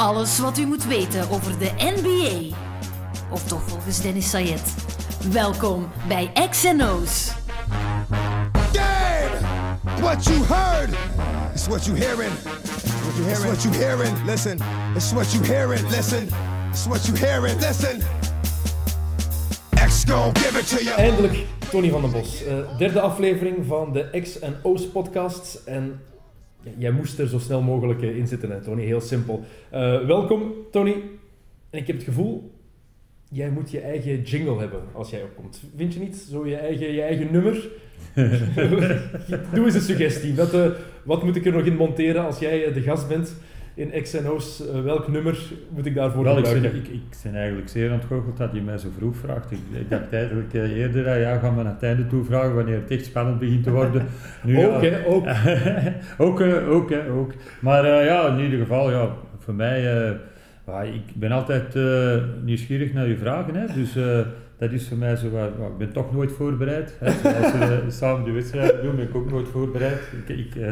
Alles wat u moet weten over de NBA. Of toch volgens Dennis Sayed. Welkom bij XNO's. Game! What you heard is what you hearing. What you hearing? It's what you hearing. Listen. It's what you hearing. Listen. It's what you hearing. Listen. X gon' give it to you. Eindelijk Tony van den Bos. Eh, derde aflevering van de X en O's podcast. En jij moest er zo snel mogelijk eh, in zitten, hè, Tony. Heel simpel. Eh, welkom, Tony. En ik heb het gevoel, jij moet je eigen jingle hebben als jij opkomt. Vind je niet? Zo je eigen, je eigen nummer. Doe eens een suggestie. Wat, eh, wat moet ik er nog in monteren als jij de gast bent in X en O's? Eh, welk nummer moet ik daarvoor Wel, ik, gebruiken? ik, ik ben eigenlijk zeer ontgoocheld dat je mij zo vroeg vraagt. Ik, ik dacht eigenlijk eh, eerder, eh, ja, gaan we naar het einde toe vragen wanneer het echt spannend begint te worden. Nu, Ook, hè, ook. ook, ook, hè, ook. Maar ja, in ieder geval, ja, voor mij, ik ben altijd nieuwsgierig naar je vragen. Hè, dus dat is voor mij zo, waar- ik ben toch nooit voorbereid. Hè. Als we eh, samen de wedstrijd doen, ben ik ook nooit voorbereid. Ik, ik, eh,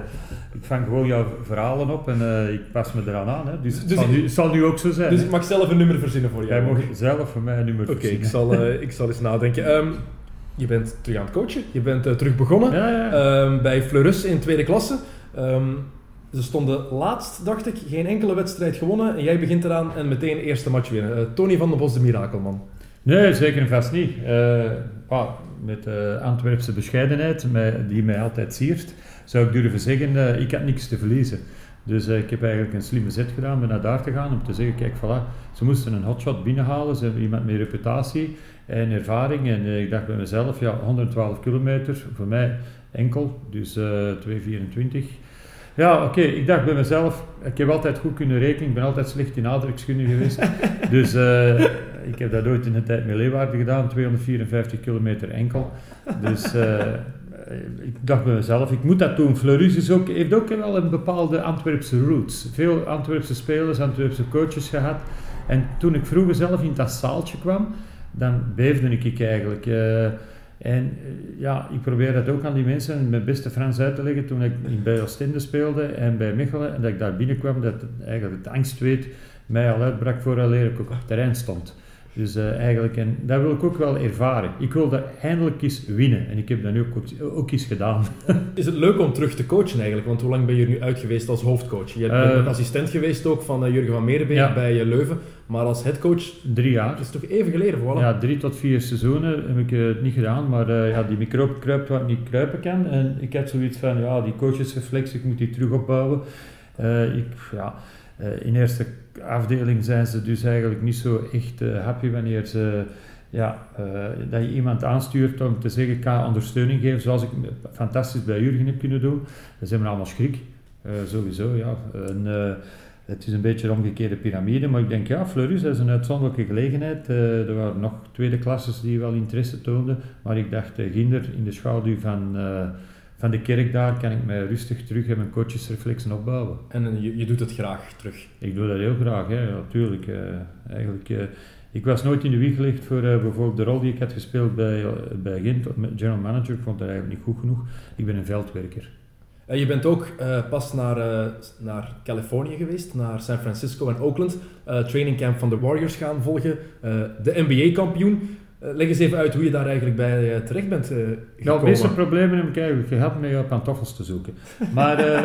ik vang gewoon jouw verhalen op en eh, ik pas me eraan aan. Hè. Dus, het, Dus zal nu, het zal nu ook zo zijn. Dus hè. ik mag zelf een nummer verzinnen voor jou. Jij mag zelf voor mij een nummer Oké, ik, verzinnen. zal, eh, ik zal eens nadenken. Ehm, je bent terug aan het coachen. Je bent terug begonnen Ja, ja. ehm, bij Fleurus in tweede klasse. Ehm, ze stonden laatst, dacht ik, geen enkele wedstrijd gewonnen. En jij begint eraan en meteen eerste match winnen. Tony van den Bos, de mirakelman. Nee, zeker en vast niet. Eh, met de Antwerpse bescheidenheid, die mij altijd siert, zou ik durven zeggen, eh, ik had niks te verliezen. Dus eh, ik heb eigenlijk een slimme zet gedaan om naar daar te gaan, om te zeggen, kijk, voilà, ze moesten een hotshot binnenhalen, ze hebben iemand met reputatie en ervaring. En eh, ik dacht bij mezelf, ja, 112 kilometer, voor mij enkel, dus eh 224. Ja, oké, ik dacht bij mezelf, ik heb altijd goed kunnen rekenen, ik ben altijd slecht in aardrijkskunde geweest. dus eh, ik heb dat ooit in de tijd met Leeuwarden gedaan, 254 kilometer enkel. Dus eh, ik dacht bij mezelf, ik moet dat doen. Fleurus is ook, heeft ook wel een bepaalde Antwerpse roots. Veel Antwerpse spelers, Antwerpse coaches gehad. En toen ik vroeger zelf in dat zaaltje kwam, dan beefde ik eigenlijk. eh, en eh, ja, ik probeer dat ook aan die mensen mijn beste Frans uit te leggen toen ik bij Oostende speelde en bij Mechelen. En dat ik daar binnenkwam, dat eigenlijk het angstweet mij al uitbrak vooraleer ik ook op het terrein stond. Dus eh, eigenlijk, en dat wil ik ook wel ervaren. Ik wil dat eindelijk eens winnen. En ik heb dat nu ook, ook eens gedaan. Is het leuk om terug te coachen eigenlijk? Want hoe lang ben je er nu uit geweest als hoofdcoach? Je bent Eh, assistent geweest ook van eh, Jurgen van Merenbeek Ja. bij Leuven. Maar als headcoach, Drie jaar. dat is toch even geleden, voilà. Ja, drie tot vier seizoenen heb ik het niet gedaan, maar ja, die microbe kruipt wat niet kruipen kan. En ik had zoiets van, ja, die coachesreflex, ik moet die terug opbouwen. Ik, ja, in eerste afdeling zijn ze dus eigenlijk niet zo echt eh, happy wanneer ze, ja, eh, dat je iemand aanstuurt om te zeggen, ik ga ondersteuning geven, zoals ik fantastisch bij Jurgen heb kunnen doen. Ze hebben allemaal schrik, eh, sowieso, ja. Het is een beetje een omgekeerde piramide, maar ik denk, ja, Fleurus, dat is een uitzonderlijke gelegenheid. Er waren nog tweede klasses die wel interesse toonden, maar ik dacht, ginder in de schaduw van, van de kerk daar kan ik mij rustig terug en mijn coachesreflexen opbouwen. En eh, je, je doet het graag terug. Ik doe dat heel graag, hè, natuurlijk. eh, eigenlijk, eh, ik was nooit in de wieg gelegd voor bijvoorbeeld de rol die ik had gespeeld bij, bij Gent, general manager. Ik vond dat eigenlijk niet goed genoeg. Ik ben een veldwerker. Je bent ook pas naar, naar Californië geweest, naar San Francisco en Oakland. eh training camp van de Warriors gaan volgen. de NBA-kampioen. Leg eens even uit hoe je daar eigenlijk bij eh, terecht bent eh Nou, gekomen. de meeste problemen heb ik eigenlijk gehad met jouw pantoffels te zoeken. Maar eh,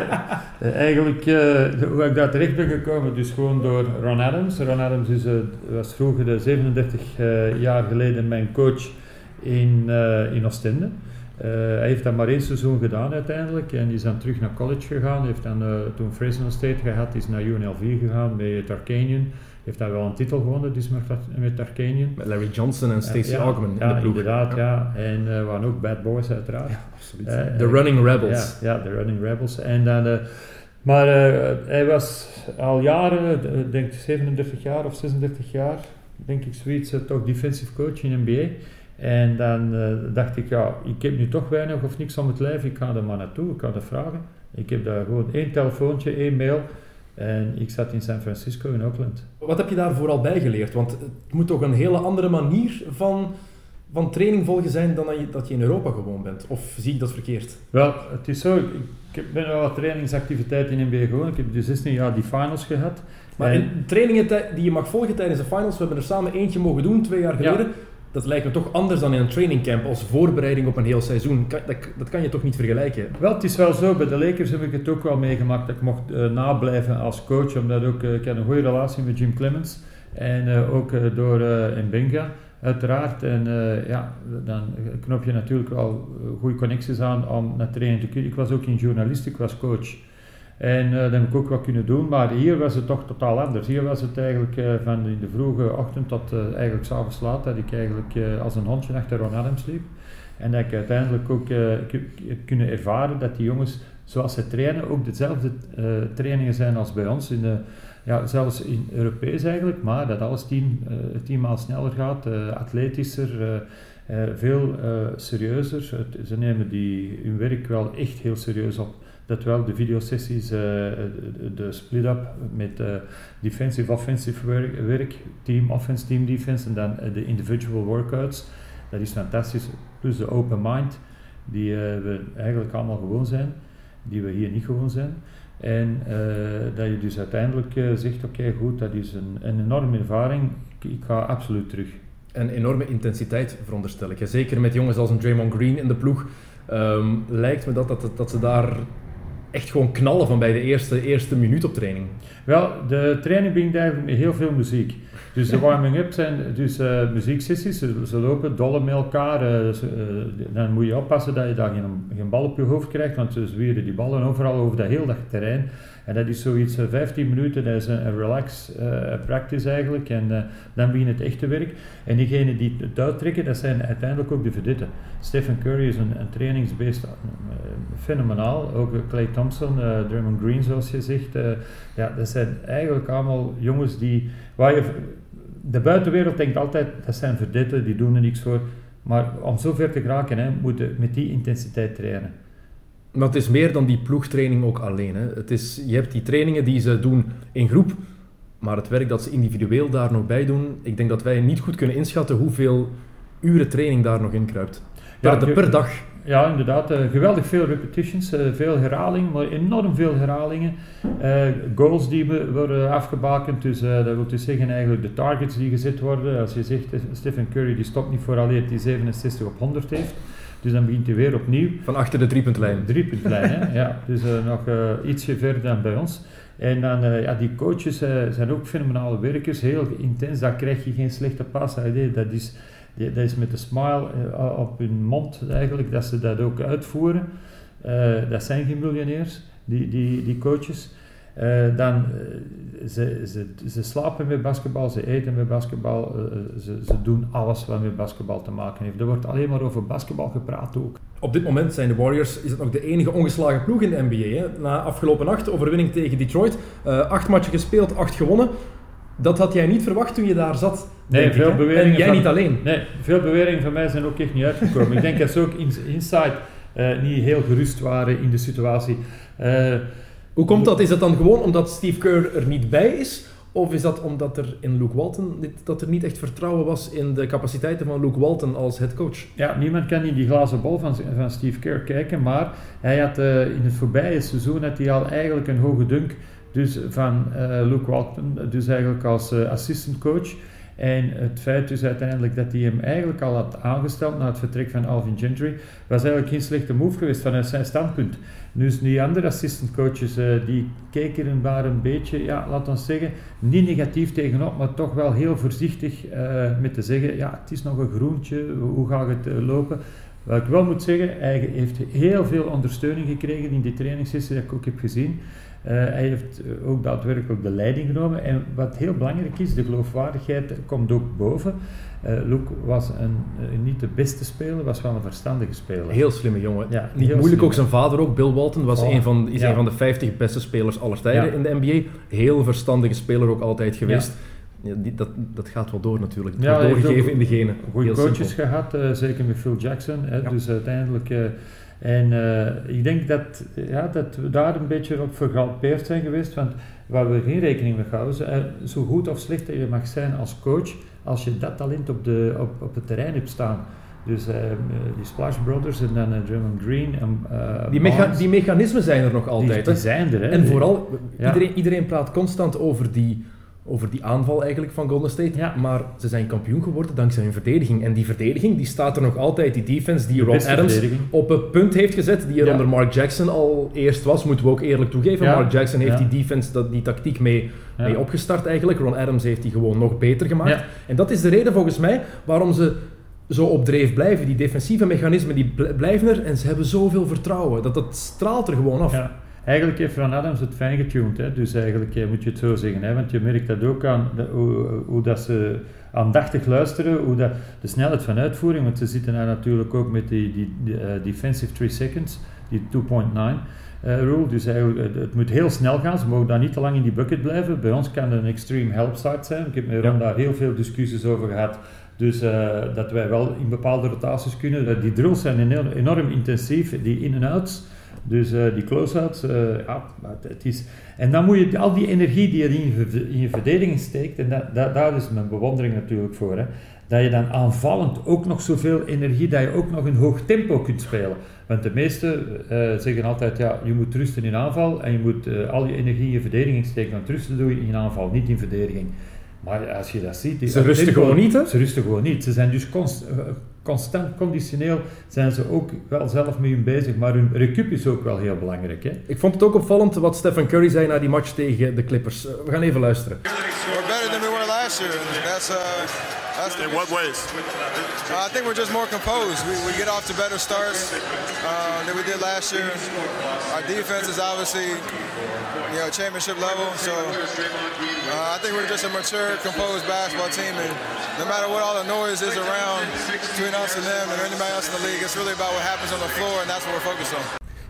eh, eigenlijk, eh, hoe ik daar terecht ben gekomen, dus gewoon door Ron Adams. Ron Adams is, eh, was vroeger de 37 eh, jaar geleden mijn coach in, eh, in Oostende. Eh, hij heeft dat maar één seizoen gedaan uiteindelijk en is dan terug naar college gegaan. Heeft dan eh, toen Fresno State gehad, is naar UNLV gegaan met Tarkanian. Heeft daar wel een titel gewonnen, dus met, met Tarkanian. Met Larry Johnson en Stacey ja, Augman in ja, de ploeg. inderdaad, ja. En eh waren ook bad boys uiteraard. absoluut. Eh, de eh, Running Rebels. Ja, ja, de Running Rebels. En dan, eh, maar hij was al jaren, ik denk 37 jaar of 36 jaar, denk ik zoiets, toch defensive coach in NBA. En dan dacht ik, ja, ik heb nu toch weinig of niks om het lijf, ik ga er maar naartoe, ik ga dat vragen. Ik heb daar gewoon één telefoontje, één mail en ik zat in San Francisco in Oakland. Wat heb je daar vooral bij geleerd? Want het moet toch een hele andere manier van, van training volgen zijn dan dat je, dat je in Europa gewoon bent? Of zie ik dat verkeerd? Wel, het is zo, ik, ben wel wat trainingsactiviteiten in NBA gewoon. Ik heb dus 16 jaar die finals gehad. Maar En- in trainingen die je mag volgen tijdens de finals, we hebben er samen eentje mogen doen twee jaar Ja. Dat lijkt me toch anders dan in een trainingcamp als voorbereiding op een heel seizoen. Dat, dat kan je toch niet vergelijken? Wel, het is wel zo, bij de Lakers heb ik het ook wel meegemaakt dat ik mocht eh, nablijven als coach, omdat ook, eh, ik had een goede relatie met Jim Clemens en eh, ook door Mbenga uiteraard. En ja, dan knop je natuurlijk eh, goede connecties aan om naar training te kunnen. Ik was ook in journalistiek, ik was coach. En eh, dat heb ik ook wel kunnen doen, maar hier was het toch totaal anders. Hier was het eigenlijk eh, van in de vroege ochtend tot eh, eigenlijk s'avonds laat, dat ik eigenlijk als een hondje achter Ron Adams liep. En dat ik uiteindelijk ook heb, kunnen ervaren dat die jongens, zoals ze trainen, ook dezelfde trainingen zijn als bij ons. In de, ja, zelfs in Europees eigenlijk, maar dat alles tien, eh, tien maal sneller gaat, atletischer, veel serieuzer. Ze nemen die, hun werk wel echt heel serieus op. Dat wel de videosessies, eh, de, split-up met eh, defensive, offensive werk, team offense, team defense en dan eh, de individual workouts. Dat is fantastisch. Plus de open mind, die we eigenlijk allemaal gewoon zijn, die we hier niet gewoon zijn. En dat je dus uiteindelijk zegt, oké goed, dat is een, een enorme ervaring, ik, ga absoluut terug. Een enorme intensiteit, veronderstel ik. Zeker met jongens als een Draymond Green in de ploeg. ehm, lijkt me dat, dat, dat ze daar echt gewoon knallen van bij de eerste, eerste minuut op training. Wel, de training begint met heel veel muziek. Dus de warming-up zijn dus eh, muzieksessies, ze, lopen dollen met elkaar. eh, eh, dan moet je oppassen dat je daar geen, geen bal op je hoofd krijgt, want ze zwieren die ballen overal over dat dat terrein. En dat is zoiets eh, 15 minuten, dat is een, een relax eh, practice eigenlijk. En eh, dan begint het echte werk. En diegenen die het uittrekken, dat zijn uiteindelijk ook de vedetten. Stephen Curry is een, een trainingsbeest, eh, fenomenaal. Ook eh, Clay Thompson, eh Draymond Green zoals je zegt. eh, ja, dat zijn eigenlijk allemaal jongens die... Waar je, de buitenwereld denkt altijd, dat zijn verdetten, die doen er niks voor. Maar om zo ver te geraken, hè, moet je met die intensiteit trainen. Maar het is meer dan die ploegtraining ook alleen. Hè. Het is, je hebt die trainingen die ze doen in groep, maar het werk dat ze individueel daar nog bij doen, ik denk dat wij niet goed kunnen inschatten hoeveel uren training daar nog in kruipt. Per, Ja, de- per dag. Ja, inderdaad. eh, geweldig veel repetitions, eh, veel herhaling, maar enorm veel herhalingen. Eh, goals die we- worden afgebakend, dus dat wil dus zeggen eigenlijk de targets die gezet worden. Als je zegt, Stephen Curry die stopt niet voor alleen die 67 op 100 heeft, dus dan begint hij weer opnieuw. Van achter de driepuntlijn. Driepuntlijn, hè? ja. Dus nog ietsje verder dan bij ons. En dan, ja, die coaches zijn ook fenomenale werkers, heel intens, daar krijg je geen slechte pas. Dat is, dat is met een smile eh, op hun mond eigenlijk, dat ze dat ook uitvoeren. Eh, dat zijn geen miljonairs, die, die, die coaches. Eh, dan, ze, ze, ze slapen met basketbal, ze eten met basketbal, ze, ze doen alles wat met basketbal te maken heeft. Er wordt alleen maar over basketbal gepraat ook. Op dit moment zijn de Warriors is het nog de enige ongeslagen ploeg in de NBA. Hè. Na afgelopen nacht, overwinning tegen Detroit. Acht matchen gespeeld, acht gewonnen. Dat had jij niet verwacht toen je daar zat. Nee, ik, veel beweringen En jij van- niet alleen. Nee, veel beweringen van mij zijn ook echt niet uitgekomen. ik denk dat ze ook in, inside eh, niet heel gerust waren in de situatie. Eh, Hoe komt dat? Is dat dan gewoon omdat Steve Kerr er niet bij is? Of is dat omdat er in Luke Walton dit- dat er niet echt vertrouwen was in de capaciteiten van Luke Walton als head coach? ja, niemand kan in die glazen bol van, van Steve Kerr kijken, maar hij had eh, in het voorbije seizoen had hij al eigenlijk een hoge dunk dus van eh, Luke Walton, dus eigenlijk als eh, assistant coach. En het feit dus uiteindelijk dat hij hem eigenlijk al had aangesteld na het vertrek van Alvin Gentry, was eigenlijk geen slechte move geweest vanuit zijn standpunt. Dus die andere assistant coaches, eh, die keken er een beetje, ja, laat ons zeggen, niet negatief tegenop, maar toch wel heel voorzichtig met te zeggen, ja, het is nog een groentje, hoe gaat het lopen? Wat ik wel moet zeggen, hij heeft heel veel ondersteuning gekregen in die trainingssessie dat ik ook heb gezien. Eh, hij heeft eh, ook daadwerkelijk de leiding genomen. En wat heel belangrijk is, de geloofwaardigheid komt ook boven. Eh Luke was een, niet de beste speler, was wel een verstandige speler. Heel slimme jongen. Ja, Niet moeilijk, ook zijn vader ook, Bill Walton, was Oh, een van, is ja. een van de 50 beste spelers aller tijden Ja. in de NBA. Heel verstandige speler ook altijd geweest. Ja, die, dat, dat gaat wel door natuurlijk. Het wordt heeft doorgegeven in de genen. Goede coaches simpel. gehad, eh, zeker met Phil Jackson. Hè. Dus uiteindelijk. Eh, en eh, ik denk dat, ja, dat we daar een beetje op vergalpeerd zijn geweest. Want waar we geen rekening mee houden, eh, zo goed of slecht dat je mag zijn als coach, als je dat talent op, de, op, op het terrein hebt staan. Dus uh, die Splash Brothers en dan Draymond Green. En, die, mecha die, mechanismen zijn er nog altijd. Die, die zijn er, hè? En vooral, ja. iedereen, iedereen praat constant over die, over die aanval eigenlijk van Golden State. Ja. Maar ze zijn kampioen geworden dankzij hun verdediging. En die verdediging die staat er nog altijd. Die defense die Ron Adams op het punt heeft gezet, die er ja. onder Mark Jackson al eerst was, moeten we ook eerlijk toegeven. Ja. Mark Jackson heeft die defense, dat, die tactiek mee, mee opgestart eigenlijk. Ron Adams heeft die gewoon nog beter gemaakt. En dat is de reden volgens mij waarom ze zo op dreef blijven. Die defensieve mechanismen die bl- blijven er en ze hebben zoveel vertrouwen. Dat, dat straalt er gewoon af. Ja. Eigenlijk heeft Ron Adams het fijn getuned, hè? dus eigenlijk eh, moet je het zo zeggen. Hè? Want je merkt dat ook aan de- hoe, hoe dat ze aandachtig luisteren, hoe dat, de snelheid van uitvoering, want ze zitten daar natuurlijk ook met die, die, die, eh, defensive 3 seconds, die 2.9 eh, rule. Dus eigenlijk, het, het moet heel snel gaan, ze mogen daar niet te lang in die bucket blijven. Bij ons kan het een extreme help side zijn. Ik heb met Ron daar heel veel discussies over gehad. Dus dat wij wel in bepaalde rotaties kunnen. Die drills zijn enorm, enorm intensief, die in- en outs. Dus eh, die close-outs, eh, ja, maar het- is... En dan moet je al die energie die je in je, ver- in je verdediging steekt, en dat, dat, daar is mijn bewondering natuurlijk voor, hè, dat je dan aanvallend ook nog zoveel energie, dat je ook nog een hoog tempo kunt spelen. Want de meesten eh, zeggen altijd, ja, je moet rusten in aanval en je moet al je energie in je verdediging steken. Want rusten doe je in aanval, niet in verdediging. Maar als je dat ziet... die- Ze rusten tempo- gewoon niet, hè? Ze rusten gewoon niet. Ze zijn dus const- eh, constant conditioneel zijn ze ook wel zelf mee hun bezig, maar hun recup is ook wel heel belangrijk. Hè? Ik vond het ook opvallend wat Stephen Curry zei na die match tegen de Clippers. We gaan even luisteren. We're better than we were last year. That's uh, that's the In what ways? Uh, I think we're just more composed. We, we get off to better starts uh, than we did last year. Our defense is obviously, you know, championship level. So uh, I think we're just a mature, composed basketball team. And no matter what all the noise is around between us and them and anybody else in the league, it's really about what happens on the floor, and that's what we're focused on.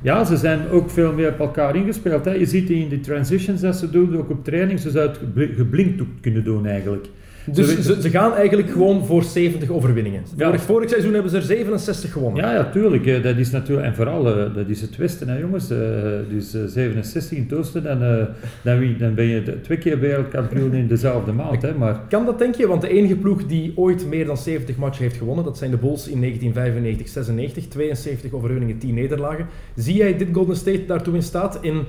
Ja, ze zijn ook veel meer op elkaar ingespeeld. Hè. Je ziet die in die transitions dat ze doen, ook op training, ze zouden het gebli- geblinkt ook kunnen doen eigenlijk. Dus Ze- ze, ze gaan eigenlijk gewoon voor 70 overwinningen. Ja. Vorig, vorig seizoen hebben ze er 67 gewonnen. Ja, ja, tuurlijk. Dat is natuurlijk, en vooral, eh, dat is het Westen, hè, jongens. Eh, dus eh, 67 in Toosten, dan, eh, dan, ben je twee keer wereldkampioen in dezelfde maand. Hè, maar Kan dat denk je? Want de enige ploeg die ooit meer dan 70 matchen heeft gewonnen, dat zijn de Bulls in 1995-96. 72 overwinningen, 10 nederlagen. Zie jij dit Golden State daartoe in staat in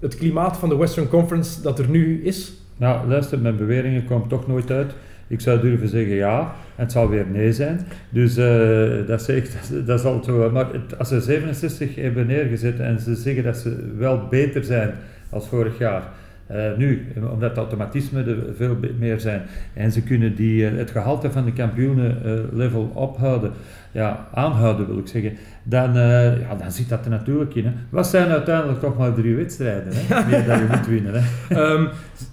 het klimaat van de Western Conference dat er nu is? Nou, luister, mijn beweringen komen toch nooit uit. Ik zou durven zeggen ja, en het zal weer nee zijn. Dus eh, dat, zeg, dat, dat is altijd zo. Maar als ze 67 hebben neergezet en ze zeggen dat ze wel beter zijn als vorig jaar. Eh, nu, omdat het automatisme er veel meer zijn en ze kunnen die, eh, het gehalte van de kampioenen eh, level ophouden, ja, aanhouden wil ik zeggen, dan, ja, dan zit dat er natuurlijk in. Hè. Wat zijn uiteindelijk toch maar drie wedstrijden hè, meer dat je moet winnen. Hè. Ehm,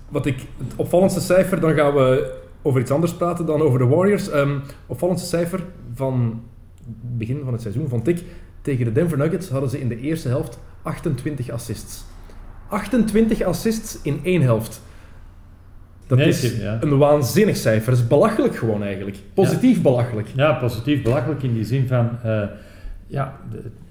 wat ik, het opvallendste cijfer, dan gaan we over iets anders praten dan over de Warriors. Ehm opvallendste cijfer van het begin van het seizoen vond ik, tegen de Denver Nuggets hadden ze in de eerste helft 28 assists. 28 assists in één helft. Dat Nee, is ja. een waanzinnig cijfer. Dat is belachelijk gewoon eigenlijk. Positief belachelijk. Ja, positief belachelijk in die zin van, eh, ja,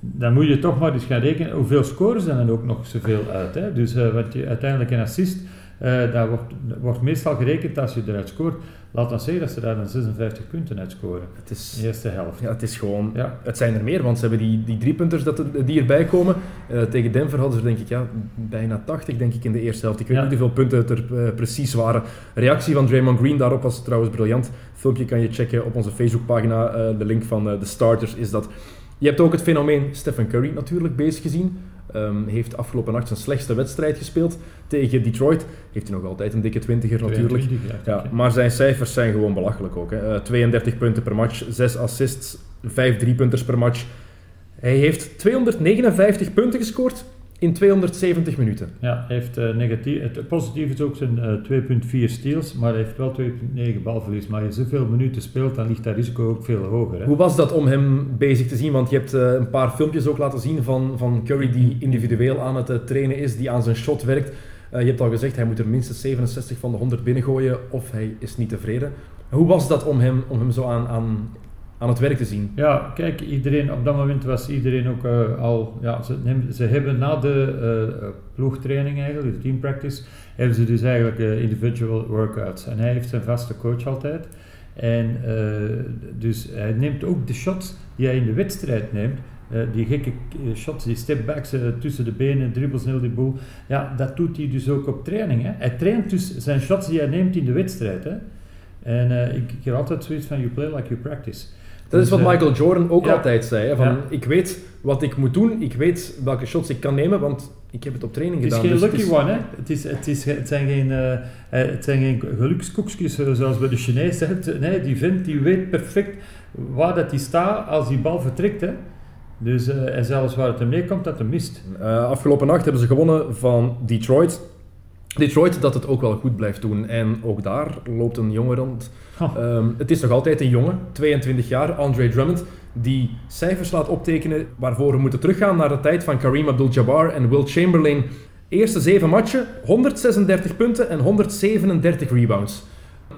dan moet je toch maar eens gaan rekenen hoeveel scores zijn er ook nog zoveel uit. Hè? Dus eh, wat je uiteindelijk een assist, eh daar wordt, wordt meestal gerekend als je eruit scoort. Laat dan zeggen dat ze daar dan 56 punten uit scoren. Het is, de eerste helft. ja, het is gewoon... Ja. Het zijn er meer, want ze hebben die, die drie punters dat die erbij komen. Eh, tegen Denver hadden ze er denk ik ja, bijna 80 denk ik in de eerste helft. Ik weet Ja. niet hoeveel punten het er eh, precies waren. Reactie van Draymond Green daarop was trouwens briljant. Filmpje kan je checken op onze Facebookpagina. Eh, de link van de starters is dat. Je hebt ook het fenomeen Stephen Curry natuurlijk bezig gezien. Ehm, heeft afgelopen nacht zijn slechtste wedstrijd gespeeld tegen Detroit. Heeft hij nog altijd een dikke twintiger natuurlijk. 22, ja, maar zijn cijfers zijn gewoon belachelijk ook. Hè. Eh, 32 punten per match, 6 assists, 5 driepunters per match. Hij heeft 259 punten gescoord in 270 minuten. Ja, hij heeft eh, negatief, het positief is ook zijn eh, 2,4 steals, maar hij heeft wel 2,9 balverlies. Maar als je zoveel minuten speelt, dan ligt dat risico ook veel hoger. Hè? Hoe was dat om hem bezig te zien? Want je hebt eh, een paar filmpjes ook laten zien van, van Curry die individueel aan het eh, trainen is, die aan zijn shot werkt. Eh, je hebt al gezegd, hij moet er minstens 67 van de 100 binnengooien of hij is niet tevreden. Hoe was dat om hem, om hem zo aan, aan, aan het werk te zien? Ja, kijk, iedereen, op dat moment was iedereen ook eh, al, ja, ze, ze hebben na de eh, ploegtraining eigenlijk, de team practice, hebben ze dus eigenlijk eh, individual workouts. En hij heeft zijn vaste coach altijd. En dus hij neemt ook de shots die hij in de wedstrijd neemt. Die gekke shots, die stepbacks tussen de benen, dribbles heel die boel. Ja, dat doet hij dus ook op training. Hè. Hij traint dus zijn shots die hij neemt in de wedstrijd. Hè. En ik, ik heb altijd zoiets van, you play like you practice. Dat is wat Michael Jordan ook altijd zei. Hè, van, Ik weet wat ik moet doen, ik weet welke shots ik kan nemen, want ik heb het op training gedaan. Het is geen dus lucky one, hè? Het, is, het, is, het, zijn geen, uh, het zijn geen gelukskoekjes eh, zoals bij de Chinees. Nee, die vindt, die weet perfect waar dat hij staat als die bal vertrekt. Hè? Dus, uh, en zelfs waar het hem komt, dat hij mist. afgelopen nacht hebben ze gewonnen van Detroit. Detroit dat het ook wel goed blijft doen. En ook daar loopt een jongen rond. Um, het is nog altijd een jongen, 22 jaar, Andre Drummond, die cijfers laat optekenen waarvoor we moeten teruggaan naar de tijd van Kareem Abdul-Jabbar en Will Chamberlain. Eerste zeven matchen, 136 punten en 137 rebounds.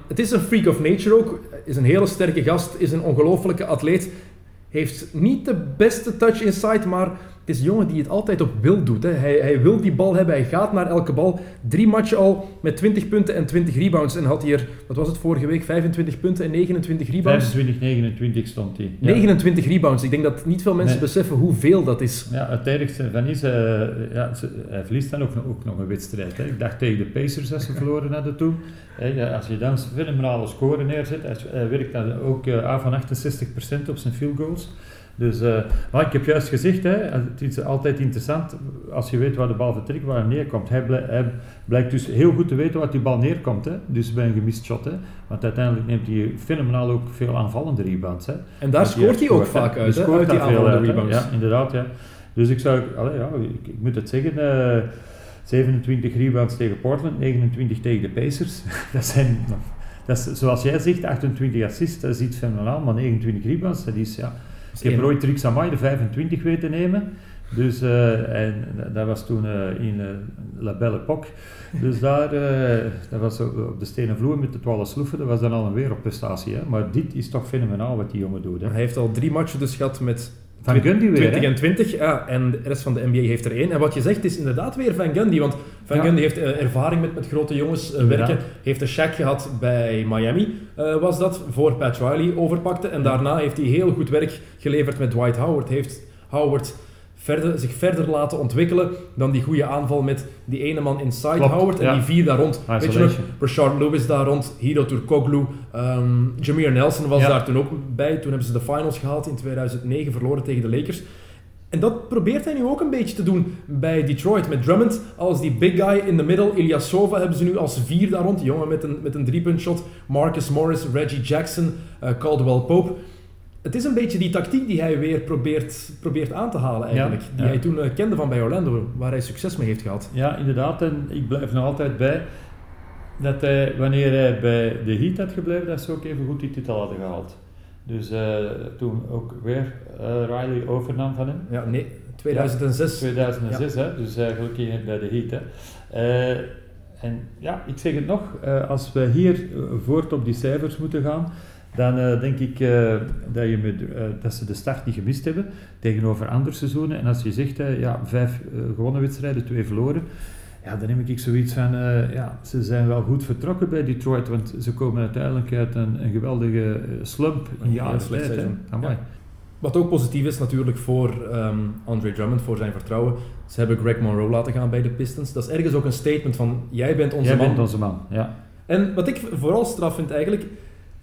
Het is een freak of nature ook, is een hele sterke gast, is een ongelofelijke atleet. Heeft niet de beste touch inside, maar is een jongen die het altijd op wil doet. Hè. Hij, hij wil die bal hebben, hij gaat naar elke bal. Drie matchen al met 20 punten en 20 rebounds. En had hier, wat was het vorige week, 25 punten en 29 rebounds? 25, 29 stond hij. Ja. 29 rebounds. Ik denk dat niet veel mensen beseffen hoeveel dat is. Ja, ergste van is, uh, ja, hij verliest dan ook, ook nog een wedstrijd. Hè. Ik dacht tegen de Pacers als ze verloren hadden toen. Hè, als je dan fenomenale score neerzet, hij werkt dan ook uh, aan van 68% op zijn field goals. Dus, uh, maar ik heb juist gezegd, hè, het is altijd interessant als je weet waar de bal vertrekt, waar hij neerkomt. Hij, hij, blijkt dus heel goed te weten waar die bal neerkomt. Hè. Dus bij een gemist shot. Hè. Want uiteindelijk neemt hij fenomenaal ook veel aanvallende rebounds. Hè. En daar scoort hij ook vaak uit, hè, uit die aanvallende rebounds. Ja, inderdaad. Ja. Dus ik zou, allez, ja, ik, ik, moet het zeggen, uh, eh, 27 rebounds tegen Portland, 29 tegen de Pacers. dat zijn, dat is, zoals jij zegt, 28 assists, dat is iets fenomenaal, maar 29 rebounds, dat is ja ik heb ooit Trix Amai de 25 weten nemen. Dus, uh, en dat was toen uh, in uh, La Belle Époque. Dus daar, dat was op de stenen vloer met de 12 sloeven, dat was dan al een wereldprestatie. Hè? Maar dit is toch fenomenaal wat die jongen doet. Hè? Hij heeft al drie matchen dus gehad met van Gundy weer, 20 en 20, ja, en de rest van de NBA heeft er één. En wat je zegt is inderdaad weer Van Gundy, want Van Gundy heeft uh, ervaring met, met grote jongens uh, werken. Heeft een check gehad bij Miami, uh, was dat, voor Pat Riley overpakte. En daarna heeft hij heel goed werk geleverd met Dwight Howard. Heeft Howard verder, zich verder laten ontwikkelen dan die goede aanval met die ene man inside Klopt, Howard en die vier daar rond. Weet je nog, Rashard Lewis daar rond, Hiro Turkoglu, um, Jameer Nelson was daar toen ook bij. Toen hebben ze de finals gehaald in 2009, verloren tegen de Lakers. En dat probeert hij nu ook een beetje te doen bij Detroit. Met Drummond als die big guy in de middle. Ilyasova hebben ze nu als vier daar rond. Die jongen met een, met een driepunt shot. Marcus Morris, Reggie Jackson, uh, Caldwell Pope het is een beetje die tactiek die hij weer probeert, probeert aan te halen eigenlijk. die hij toen uh, kende van bij Orlando, waar hij succes mee heeft gehad. Ja, inderdaad. En ik blijf nog altijd bij dat hij, wanneer hij bij de Heat had gebleven, dat ze ook even goed die titel hadden gehaald. Dus uh, toen ook weer uh, Riley overnam van hem. Ja, nee, 2006. 2006, hè? dus eigenlijk bij de Heat. Hè. en ja, ik zeg het nog, als we hier voort op die cijfers moeten gaan, dan uh, denk ik uh, dat, je met, uh, dat ze de start niet gemist hebben tegenover andere seizoenen. En als je zegt, ja, vijf gewonnen wedstrijden, twee verloren, ja, dan neem ik zoiets van, ja, ze zijn wel goed vertrokken bij Detroit, want ze komen uiteindelijk uit een, een geweldige slump in jaren tijd. Ja. Wat ook positief is natuurlijk voor um, Andre Drummond, voor zijn vertrouwen. Ze hebben Greg Monroe laten gaan bij de Pistons. Dat is ergens ook een statement van, jij bent onze jij man. Jij bent onze man, ja. En wat ik vooral straf vind eigenlijk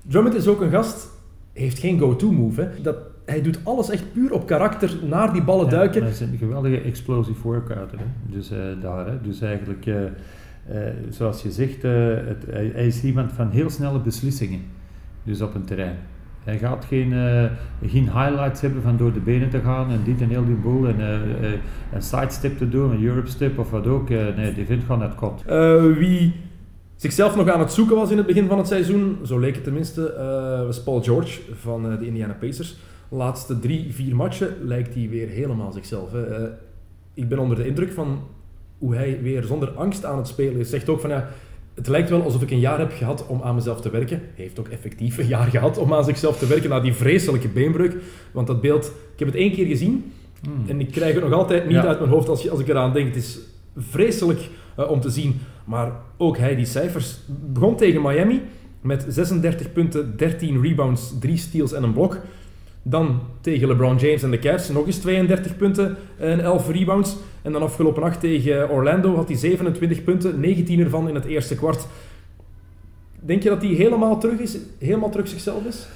Drummond is ook een gast, heeft geen go-to-move. Dat, hij doet alles echt puur op karakter, naar die ballen duiken. Hij is een geweldige explosive workouter. Dus, uh, daar, hè. dus eigenlijk, uh, uh, zoals je zegt, het, hij, hij, is iemand van heel snelle beslissingen. Dus op een terrein. Hij gaat geen, geen highlights hebben van door de benen te gaan en dit en heel die boel en een sidestep te doen, een Europe step of wat ook. nee, die vindt gewoon het kot. wie zichzelf nog aan het zoeken was in het begin van het seizoen, zo leek het tenminste, uh, was Paul George van uh, de Indiana Pacers. De laatste drie, vier matchen lijkt hij weer helemaal zichzelf. Hè. Uh, ik ben onder de indruk van hoe hij weer zonder angst aan het spelen is. Zegt ook van ja, het lijkt wel alsof ik een jaar heb gehad om aan mezelf te werken. Hij heeft ook effectief een jaar gehad om aan zichzelf te werken na die vreselijke beenbreuk. Want dat beeld, ik heb het één keer gezien hmm. en ik krijg het nog altijd niet uit mijn hoofd als, als ik eraan denk. Het is vreselijk om te zien. Maar ook hij, die cijfers, begon tegen Miami met 36 punten, 13 rebounds, 3 steals en een blok. Dan tegen LeBron James en de Cavs nog eens 32 punten en 11 rebounds. En dan afgelopen nacht tegen Orlando had hij 27 punten, 19 ervan in het eerste kwart. Denk je dat hij helemaal terug is, helemaal terug zichzelf is?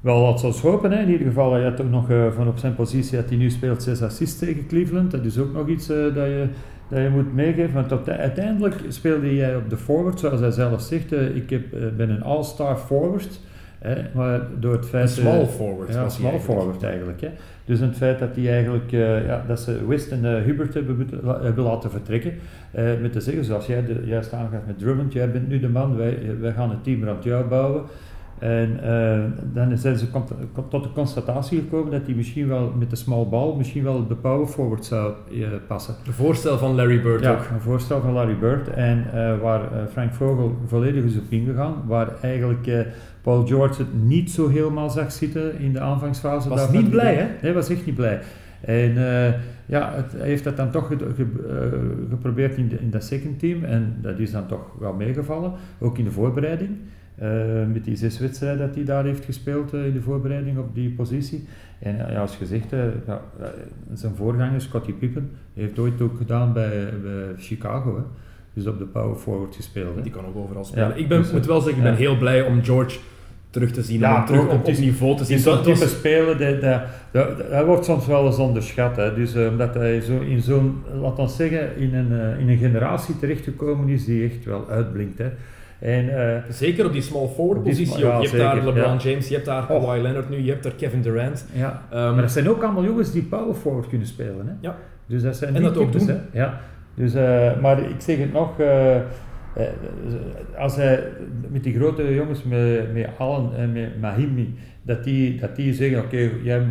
Wel, dat zou hopen. Hè. In ieder geval, je hebt ook nog uh, van op zijn positie dat hij nu speelt 6 assists tegen Cleveland. Dat is ook nog iets uh, dat, je, dat je moet meegeven. Want op de, uiteindelijk speelde jij op de forward, zoals hij zelf zegt. Uh, ik heb, ben een all-star forward. Hè, maar door het feit... Een small forward. Ja, small forward eigenlijk. Hè. Dus het feit dat, die eigenlijk, ja, dat ze West en Hubert hebben, hebben laten vertrekken. met te zeggen, zoals jij de, juist aangaat met Drummond. Jij bent nu de man, wij, wij gaan een team rond jou bouwen. En uh, dan zijn ze tot de constatatie gekomen dat hij misschien wel met de small ball misschien wel de power forward zou uh, passen. Een voorstel van Larry Bird ja, ook. een voorstel van Larry Bird. En uh, waar Frank Vogel volledig is op ingegaan, waar eigenlijk Paul George het niet zo helemaal zag zitten in de aanvangsfase. Was niet blij, hè? Nee, was echt niet blij. En ja, het, hij heeft dat dan toch ge, ge, geprobeerd in, de, in dat second team en dat is dan toch wel meegevallen, ook in de voorbereiding. Uh, met die zes wedstrijden dat hij daar heeft gespeeld uh, in de voorbereiding op die positie. En uh, ja, als gezegd, ja, zijn voorganger Scottie Pippen heeft ooit ook gedaan bij, bij Chicago. Hè. Dus op de power forward gespeeld. Hè. Die kan ook overal spelen. Ja, ik ben, dus, moet wel zeggen, ik ben heel blij om George terug te zien. Ja, om terug op, op niveau te zien. In zo'n type spelen, dat, dat, dat, dat, wordt soms wel eens onderschat. Hè. Dus omdat hij zo in zo'n, laat ons zeggen, in een, in een generatie terechtgekomen is die echt wel uitblinkt. Hè. En, uh, zeker op die small forward positie. Ja, je hebt daar LeBron ja. James, je hebt daar Kawhi oh. Leonard nu, je hebt daar Kevin Durant. Ja. Um, maar dat zijn ook allemaal jongens die power forward kunnen spelen. Hè? Ja. Dus dat zijn en dat ook doen. Hè? Ja. Dus, uh, maar ik zeg het nog, uh, als hij met die grote jongens, met, met Allen en met Mahimi, dat die, dat die zeggen, oké, okay, jij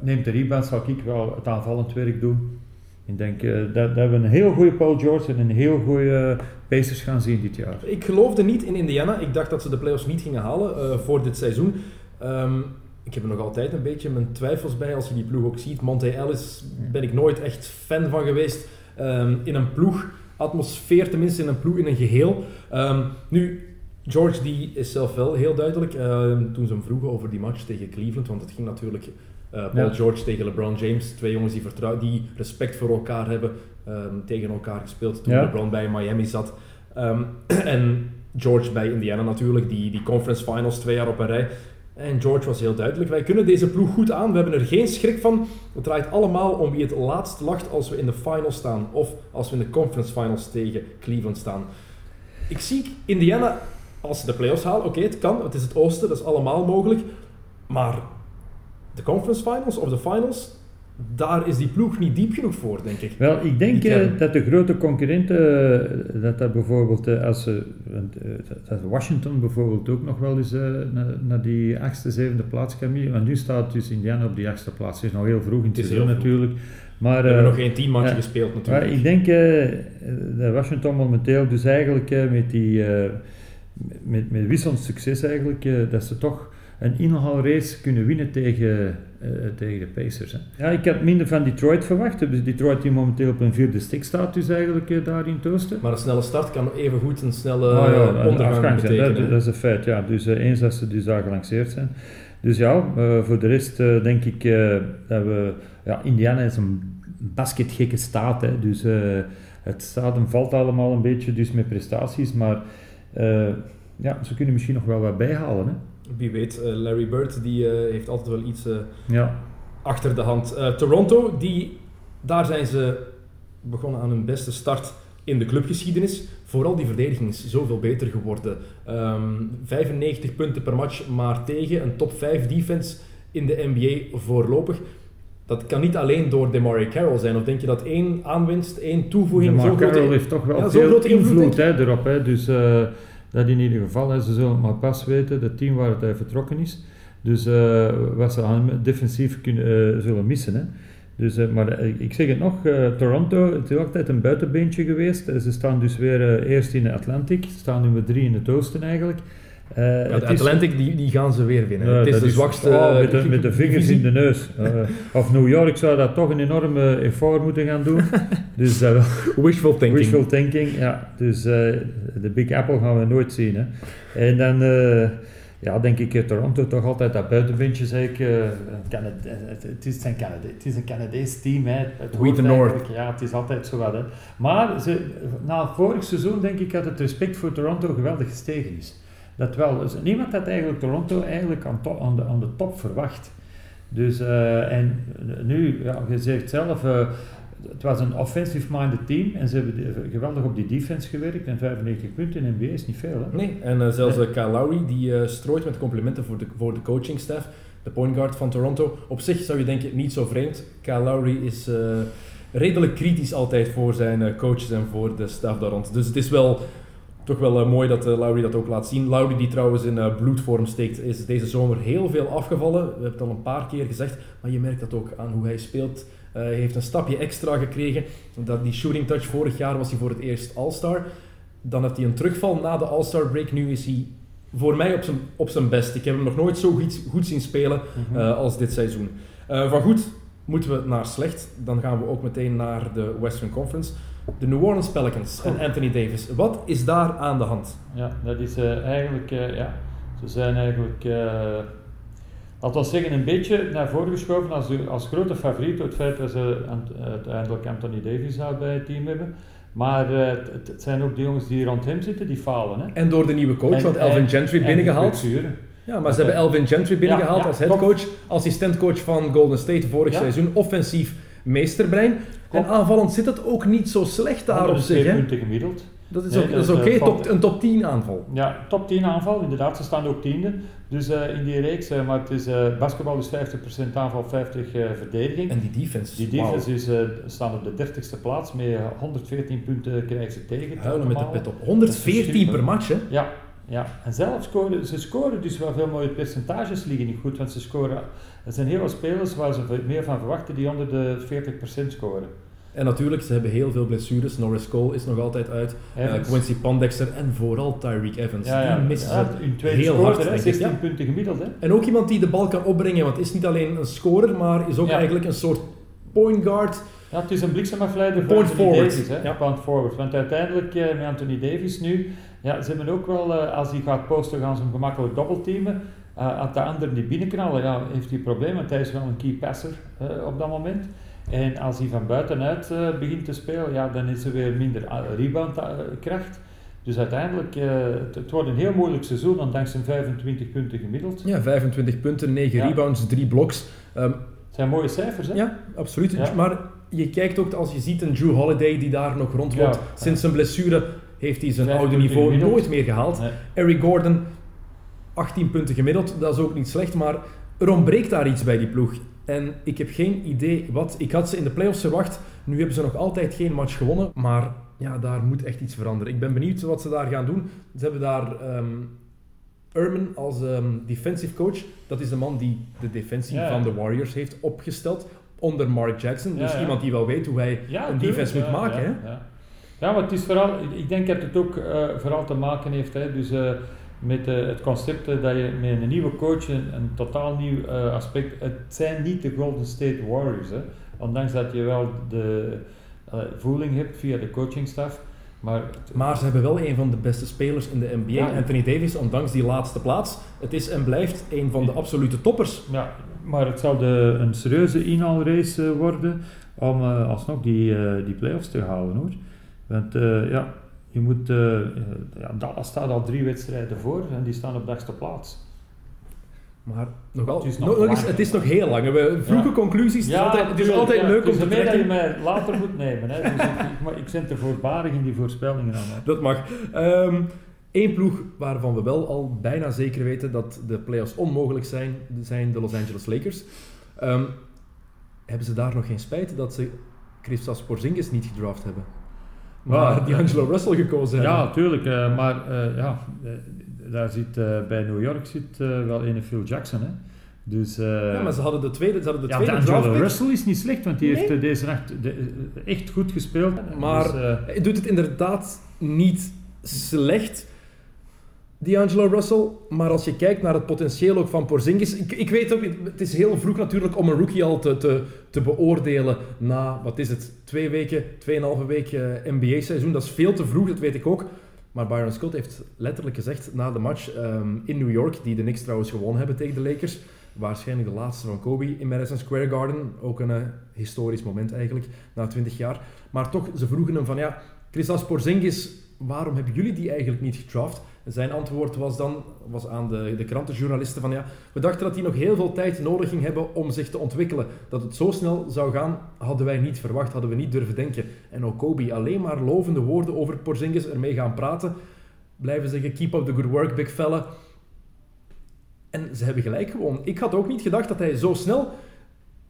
neemt de rebound, zal ik wel het aanvallend werk doen. Ik denk uh, dat, dat, we een heel goede Paul George en een heel goede Pacers gaan zien dit jaar. Ik geloofde niet in Indiana. Ik dacht dat ze de playoffs niet gingen halen uh, voor dit seizoen. Um, ik heb er nog altijd een beetje mijn twijfels bij als je die ploeg ook ziet. Monte Ellis ben ik nooit echt fan van geweest. Um, in een ploeg, atmosfeer tenminste in een ploeg, in een geheel. Um, nu, George die is zelf wel heel duidelijk. toen ze hem vroegen over die match tegen Cleveland, want het ging natuurlijk uh, Paul ja. George tegen LeBron James. Twee jongens die, die respect voor elkaar hebben. Um, tegen elkaar gespeeld toen ja. LeBron bij Miami zat. Um, en George bij Indiana natuurlijk. Die, die conference finals twee jaar op een rij. En George was heel duidelijk. Wij kunnen deze ploeg goed aan. We hebben er geen schrik van. Het draait allemaal om wie het laatst lacht als we in de finals staan. Of als we in de conference finals tegen Cleveland staan. Ik zie Indiana als ze de playoffs halen. Oké, okay, het kan. Het is het oosten. Dat is allemaal mogelijk. Maar de conference finals of de finals, daar is die ploeg niet diep genoeg voor, denk ik. Wel, ik denk uh, dat de grote concurrenten, uh, dat dat bijvoorbeeld, uh, als dat Washington bijvoorbeeld ook nog wel eens naar, die achtste, zevende plaats kan Want nu staat dus Indiana op die achtste plaats. Het is nog heel vroeg in het, seizoen natuurlijk. Maar, We hebben nog geen tien matchen gespeeld natuurlijk. Maar ik denk dat Washington momenteel dus eigenlijk met die, met, met wisselend succes eigenlijk, dat ze toch een inhaalrace kunnen winnen tegen, uh, tegen de Pacers. Hè. Ja, ik had minder van Detroit verwacht. Dus Detroit die momenteel op een vierde stik staat, dus eigenlijk uh, daar in Toosten. Maar een snelle start kan even goed een snelle ja, ondergang betekenen. Dat, dat, is een feit, ja. Dus uh, eens dat ze dus daar gelanceerd zijn. Dus ja, voor de rest denk ik dat we... Ja, Indiana is een basketgekke staat, hè. Dus het staat en valt allemaal een beetje dus met prestaties, maar ja, ze kunnen misschien nog wel wat bijhalen, hè. Wie weet, uh, Larry Bird die, uh, heeft altijd wel iets uh, ja. achter de hand. Toronto, die, daar zijn ze begonnen aan hun beste start in de clubgeschiedenis. Vooral die verdediging is zoveel beter geworden. Um, ehm, 95 punten per match maar tegen. Een top 5 defense in de NBA voorlopig. Dat kan niet alleen door DeMarie Carroll zijn. Of denk je dat één aanwinst, één toevoeging... DeMarie Carroll heeft toch wel ja, veel invloed hè, erop. Hè. Dus dat in ieder geval, ze zullen maar pas weten, het team waar het hij vertrokken is. Dus uh, wat ze aan defensief kunnen, uh, zullen missen. Hè. Dus, maar ik zeg het nog, Toronto, het is altijd een buitenbeentje geweest. Ze staan dus weer eerst in de Atlantic, staan nummer drie in het oosten eigenlijk. Uh, ja, de Atlantic die, die gaan ze weer winnen. Het is de zwakste. Oh, met, de, met, de, vingers in de neus. Uh, of New York zou dat toch een enorme effort moeten gaan doen. dus, wishful thinking. Wishful thinking, ja. Dus de Big Apple gaan we nooit zien. Hè. En dan ja, denk ik Toronto toch altijd dat buitenbeentje. Zeg ik, het, is een Canada, het is een Canadees team. Hè. Het We the North. Ja, het is altijd zo wat. Hè. Maar ze, na vorig seizoen denk ik dat het respect voor Toronto geweldig gestegen is. Dat wel. Dus niemand had eigenlijk Toronto eigenlijk aan, aan, de, aan de top verwacht. Dus, uh, en nu, ja, je zegt zelf, uh, het was een offensive-minded team en ze hebben geweldig op die defense gewerkt. En 95 punten in NBA is niet veel. Hè? Nee, en uh, zelfs. Kyle Lowry, die strooit met complimenten voor de, voor de coachingstaff. De point guard van Toronto. Op zich zou je denken, niet zo vreemd. Kyle Lowry is redelijk kritisch altijd voor zijn coaches en voor de staff daar rond. Dus het is wel toch wel uh, mooi dat uh, Lowry dat ook laat zien. Lowry die trouwens in uh, bloedvorm steekt, is deze zomer heel veel afgevallen. We hebben het al een paar keer gezegd, maar je merkt dat ook aan hoe hij speelt. hij heeft een stapje extra gekregen. Dat, die shooting touch vorig jaar was hij voor het eerst All-Star. Dan heeft hij een terugval na de All-Star break. Nu is hij voor mij op zijn, op zijn best. Ik heb hem nog nooit zo goed, goed zien spelen mm -hmm. als dit seizoen. van goed moeten we naar slecht. Dan gaan we ook meteen naar de Western Conference. De New Orleans Pelicans en Anthony Davis. Wat is daar aan de hand? Ja, dat is uh, eigenlijk, uh, ja, ze zijn eigenlijk, uh, laten we zeggen, een beetje naar voren geschoven als, als grote favoriet door het feit dat ze uiteindelijk Anthony Davis zou bij het team hebben. Maar het, het, zijn ook de jongens die rond hem zitten, die falen. Hè? En door de nieuwe coach, want Elvin Gentry binnengehaald. Ja, maar ze hebben Elvin Gentry binnengehaald ja, ja, als headcoach, assistentcoach van Golden State vorig ja. seizoen, offensief meesterbrein. En aanvallend zit het ook niet zo slecht daar op zich. Hè? punten gemiddeld. Dat is, is oké, okay. top, een top 10 aanval. Ja, top 10 aanval, inderdaad. Ze staan ook tiende. Dus uh, in die reeks, uh, maar het is, uh, basketbal is 50% aanval, 50 verdediging. En die defense. Die defense is, staan op de 30ste plaats. Met 114 punten krijgen ze tegen. Huilen met de pet op. 114 per match, hè? Ja, ja, en zelf scoren, ze scoren dus wel veel mooie percentages liggen niet goed, want ze scoren, er zijn heel veel spelers waar ze meer van verwachten die onder de 40% scoren. En natuurlijk, ze hebben heel veel blessures. Norris Cole is nog altijd uit. Uh, Quincy Pondexter en vooral Tyreek Evans. Ja, ja. Die missen ja, heel hard. 16 ja. punten gemiddeld. Hè? En ook iemand die de bal kan opbrengen. Want het is niet alleen een scorer, maar is ook eigenlijk een soort point guard. Ja, het is een bliksemafleider point voor forward. Davis. Hè? Ja. Point forward. Want uiteindelijk, uh, met Anthony Davis nu, ja, ze hebben ook wel, uh, als hij gaat posten, gaan ze hem gemakkelijk doppelteamen. Uh, als de anderen die binnenknallen, ja, heeft hij problemen, want hij is wel een key passer op dat moment. En als hij van buitenuit uh, begint te spelen, ja, dan is er weer minder reboundkracht. Dus uiteindelijk, uh, het, het, wordt een heel moeilijk seizoen, ondanks zijn 25 punten gemiddeld. Ja, 25 punten, 9 ja. rebounds, 3 bloks. Um, het zijn mooie cijfers, hè? Ja, absoluut. Ja. Maar je kijkt ook, als je ziet een Drew Holiday die daar nog rondloopt, sinds zijn blessure heeft hij zijn oude niveau gemiddeld. nooit meer gehaald. Nee. Eric Gordon, 18 punten gemiddeld, dat is ook niet slecht, maar er ontbreekt daar iets bij die ploeg. En ik heb geen idee wat. Ik had ze in de playoffs verwacht. Nu hebben ze nog altijd geen match gewonnen. Maar ja, daar moet echt iets veranderen. Ik ben benieuwd wat ze daar gaan doen. Ze hebben daar um, als um, defensive coach. Dat is de man die de defensie ja, ja. van de Warriors heeft opgesteld. Onder Mark Jackson. Dus ja, iemand die wel weet hoe hij een defense moet maken. Hè? Ja. maar het is vooral... Ik denk dat het ook uh, vooral te maken heeft... Hè, dus... Uh, met uh, het concept dat je met een nieuwe coach een, een totaal nieuw uh, aspect. Het zijn niet de Golden State Warriors, hè. ondanks dat je wel de uh, voeling hebt via de coachingstaf. Maar, maar ze hebben wel een van de beste spelers in de NBA, ja. Anthony Davis, ondanks die laatste plaats. Het is en blijft een van de absolute toppers. Ja, maar het zal de, een serieuze inhaalrace worden om alsnog die, die playoffs te halen hoor. Want ja, je moet, uh, ja, Dallas staat al drie wedstrijden voor en die staan op dagste plaats. Maar nogal, het, is nog, nog eens, het is nog heel lang. We vroege ja. conclusies. Ja, het is altijd, het is altijd leuk om te trekken. dat je mij later moet nemen. Hè. Dus ik, ik, ik zit er voorbarig in die voorspellingen aan. Dat mag. Um, Eén ploeg waarvan we wel al bijna zeker weten dat de playoffs onmogelijk zijn, zijn de Los Angeles Lakers. Um, hebben ze daar nog geen spijt dat ze Christos Porzingis niet gedraft hebben? Maar die Angelo Russell gekozen hebben. Ja, tuurlijk. Uh, maar uh, ja, daar zit bij New York zit wel een Phil Jackson. Hè. Dus, ja, maar ze hadden de tweede, ze hadden de ja, tweede Angelo Russell is niet slecht, want die nee. heeft deze nacht de, echt goed gespeeld. Maar dus, hij doet het inderdaad niet slecht. D'Angelo Russell. Maar als je kijkt naar het potentieel ook van Porzingis... Ik, ik weet ook, het is heel vroeg natuurlijk om een rookie al te, te, beoordelen na, wat is het, twee weken, tweeënhalve week eh, NBA-seizoen. Dat is veel te vroeg, dat weet ik ook. Maar Byron Scott heeft letterlijk gezegd na de match ehm, in New York, die de Knicks trouwens gewonnen hebben tegen de Lakers, waarschijnlijk de laatste van Kobe in Madison Square Garden, ook een eh, historisch moment eigenlijk, na 20 jaar. Maar toch, ze vroegen hem van ja, Christas Porzingis, waarom hebben jullie die eigenlijk niet gedraft? Zijn antwoord was dan was aan de, de krantenjournalisten van ja, we dachten dat hij nog heel veel tijd nodig ging hebben om zich te ontwikkelen. Dat het zo snel zou gaan, hadden wij niet verwacht, hadden we niet durven denken. En ook Kobe alleen maar lovende woorden over Porzingis ermee gaan praten. Blijven zeggen, keep up the good work, big fella. En ze hebben gelijk gewoon. Ik had ook niet gedacht dat hij zo snel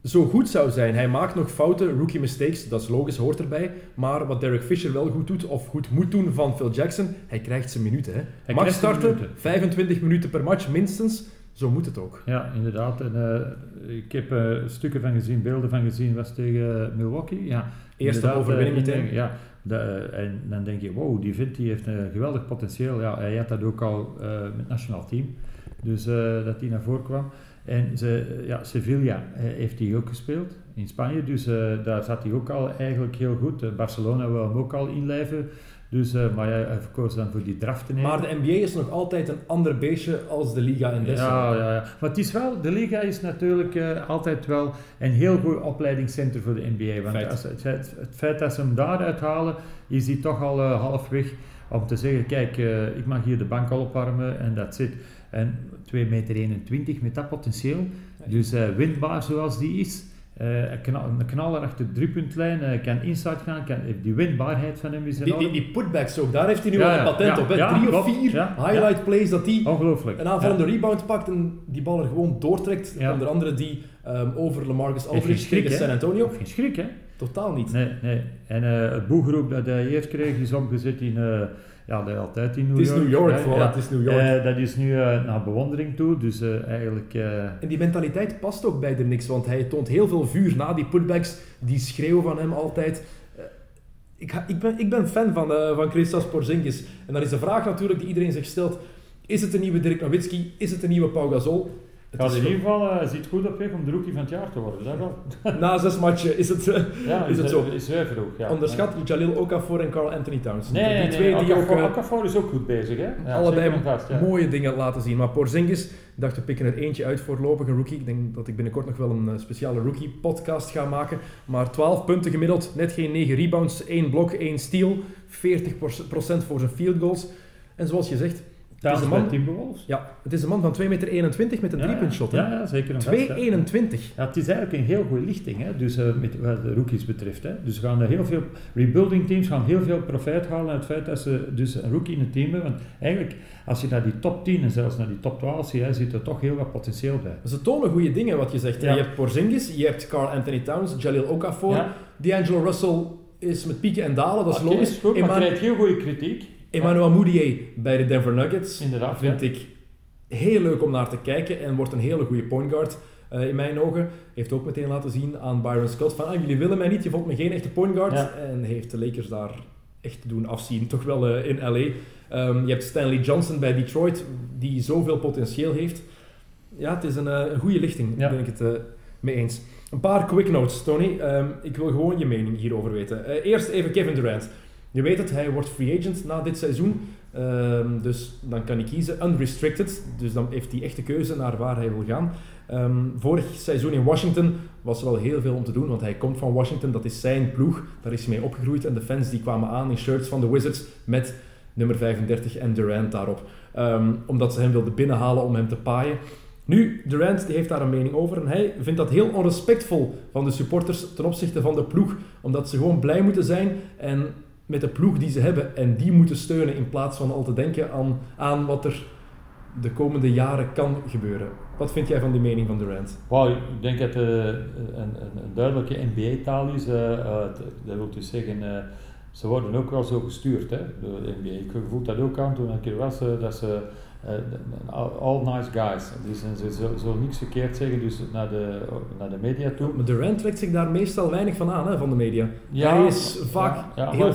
zo goed zou zijn. Hij maakt nog fouten, rookie mistakes, dat is logisch, hoort erbij. Maar wat Derek Fisher wel goed doet, of goed moet doen van Phil Jackson, hij krijgt zijn minuten. Hè. Hij Mag starten, minuten. 25 minuten per match minstens. Zo moet het ook. Ja, inderdaad. En, eh, ik heb eh, stukken van gezien, beelden van gezien, was tegen eh, Milwaukee. Ja, Eerste overwinning meteen. Ja, de, en dan denk je, wow, die vindt die heeft een geweldig potentieel. Ja, hij had dat ook al met het nationaal team, dus dat hij naar voren kwam. En ze, ja, Sevilla eh, heeft hij ook gespeeld in Spanje, dus eh, daar zat hij ook al eigenlijk heel goed. Eh, Barcelona wil hem ook al inlijven, dus, maar ja, hij verkoos dan voor die draft te nemen. Maar de NBA is nog altijd een ander beestje als de Liga in Dessen. Ja, ja, ja. Maar het is wel, de Liga is natuurlijk altijd wel een heel goed opleidingscentrum voor de NBA. Want Feit. als, het, het, het feit dat ze hem daaruit halen, is hij toch al eh, halfweg om te zeggen, kijk, ik mag hier de bank al opwarmen en dat zit. En 2,21 meter met dat potentieel, dus eh, windbaar zoals die is. eh, een knal- een knaller achter de driepuntlijn, eh, kan inside gaan, kan, die windbaarheid van hem is enorm. die, die putbacks ook, daar heeft hij nu Ja, al een patent ja, op. Hè. ja, Drie of vier highlight plays dat hij een aanvallende rebound pakt en die bal er gewoon doortrekt. Onder andere die ehm, over Lamarcus Aldridge tegen? San Antonio. Geen schrik, hè? Totaal niet. Nee, nee. En eh, het boegeroep dat hij eerst kreeg is omgezet in, eh, ja, dat altijd in New Het is York. New York, hè. vooral. Ja. Het is New York. Eh, dat is nu naar bewondering toe, dus eigenlijk... En die mentaliteit past ook bij de Knicks, want hij toont heel veel vuur na die putbacks. Die schreeuwen van hem altijd. Ik, ik, ben, ik ben fan van, van Christos Porzingis. En dan is de vraag natuurlijk die iedereen zich stelt. Is het een nieuwe Dirk Nowitzki? Is het een nieuwe Pau Gasol? Het gaat in ieder geval eh, ziet goed op weg om de rookie van het jaar te worden. Dat wel. Na zes matchen is het... eh, Ja, Is het zo? Is vrij vroeg, ja. Onderschat Jalil Okafor en Carl Anthony Towns. Nee, die nee, twee die ook Okafor, eh, Okafor is ook goed bezig, hè? Ja, allebei vast, ja. mooie dingen laten zien. Maar Porzingis, dacht we pikken er eentje uit voorlopig, een rookie. Ik denk dat ik binnenkort nog wel een speciale rookie podcast ga maken. Maar 12 punten gemiddeld, net geen 9 rebounds, 1 blok, 1 steal, 40% voor zijn field goals. En zoals je zegt, het is Towns een bij man, Timberwolves. ja, het is een man van 2,21 meter met een Ja, driepuntshot. Ja, ja, zeker en vast, ja. 2,21. Ja, het is eigenlijk een heel goede lichting, hè? Dus, eh, met, wat de rookies betreft. Hè? Dus gaan er heel veel rebuilding teams gaan heel veel profijt halen uit het feit dat ze dus een rookie in het team hebben. Want eigenlijk, als je naar die top 10 en zelfs naar die top 12 ziet, hè, zit er toch heel wat potentieel bij. Ze tonen goede dingen, wat je zegt. Ja. Je hebt Porzingis, je hebt Carl Anthony Towns, Jalil Okafor. D'Angelo Russell is met pieken en dalen, dat is logisch. goed, maar Eman- krijgt heel goede kritiek. Emmanuel Moutier bij de Denver Nuggets Inderdaad, vind ja. ik heel leuk om naar te kijken en wordt een hele goede point guard eh, in mijn ogen. Heeft ook meteen laten zien aan Byron Scott van ah, jullie willen mij niet, je vond me geen echte point guard. Ja. En heeft de Lakers daar echt doen afzien, toch wel eh, in LA. Ehm, je hebt Stanley Johnson bij Detroit, die zoveel potentieel heeft. Ja, het is een, eh, een goede lichting, Ja. ben ik het mee eens. Een paar quick notes, Tony. Ehm, ik wil gewoon je mening hierover weten. Eerst even Kevin Durant. Je weet het, hij wordt free agent na dit seizoen. Ehm, dus dan kan hij kiezen unrestricted. Dus dan heeft hij echt de keuze naar waar hij wil gaan. Ehm, vorig seizoen in Washington was er wel heel veel om te doen, want hij komt van Washington, dat is zijn ploeg. Daar is hij mee opgegroeid en de fans die kwamen aan in shirts van de Wizards met nummer 35 en Durant daarop. Ehm, omdat ze hem wilden binnenhalen om hem te paaien. Nu, Durant die heeft daar een mening over en hij vindt dat heel onrespectvol van de supporters ten opzichte van de ploeg, omdat ze gewoon blij moeten zijn en met de ploeg die ze hebben en die moeten steunen in plaats van al te denken aan, aan wat er de komende jaren kan gebeuren. Wat vind jij van die mening van Durant? Wauw, ik denk dat het eh, een, een, duidelijke NBA-taal is. eh, eh, dat wil dus zeggen, eh, ze worden ook wel zo gestuurd hè, de NBA. Ik voel dat ook aan toen ik er was, eh, dat ze eh, all, all nice guys. Dus ze zullen niks verkeerd zeggen dus naar, de, naar de media toe. Maar Durant trekt zich daar meestal weinig van aan, hè, van de media. Ja, hij is vaak ja, ja, heel ik-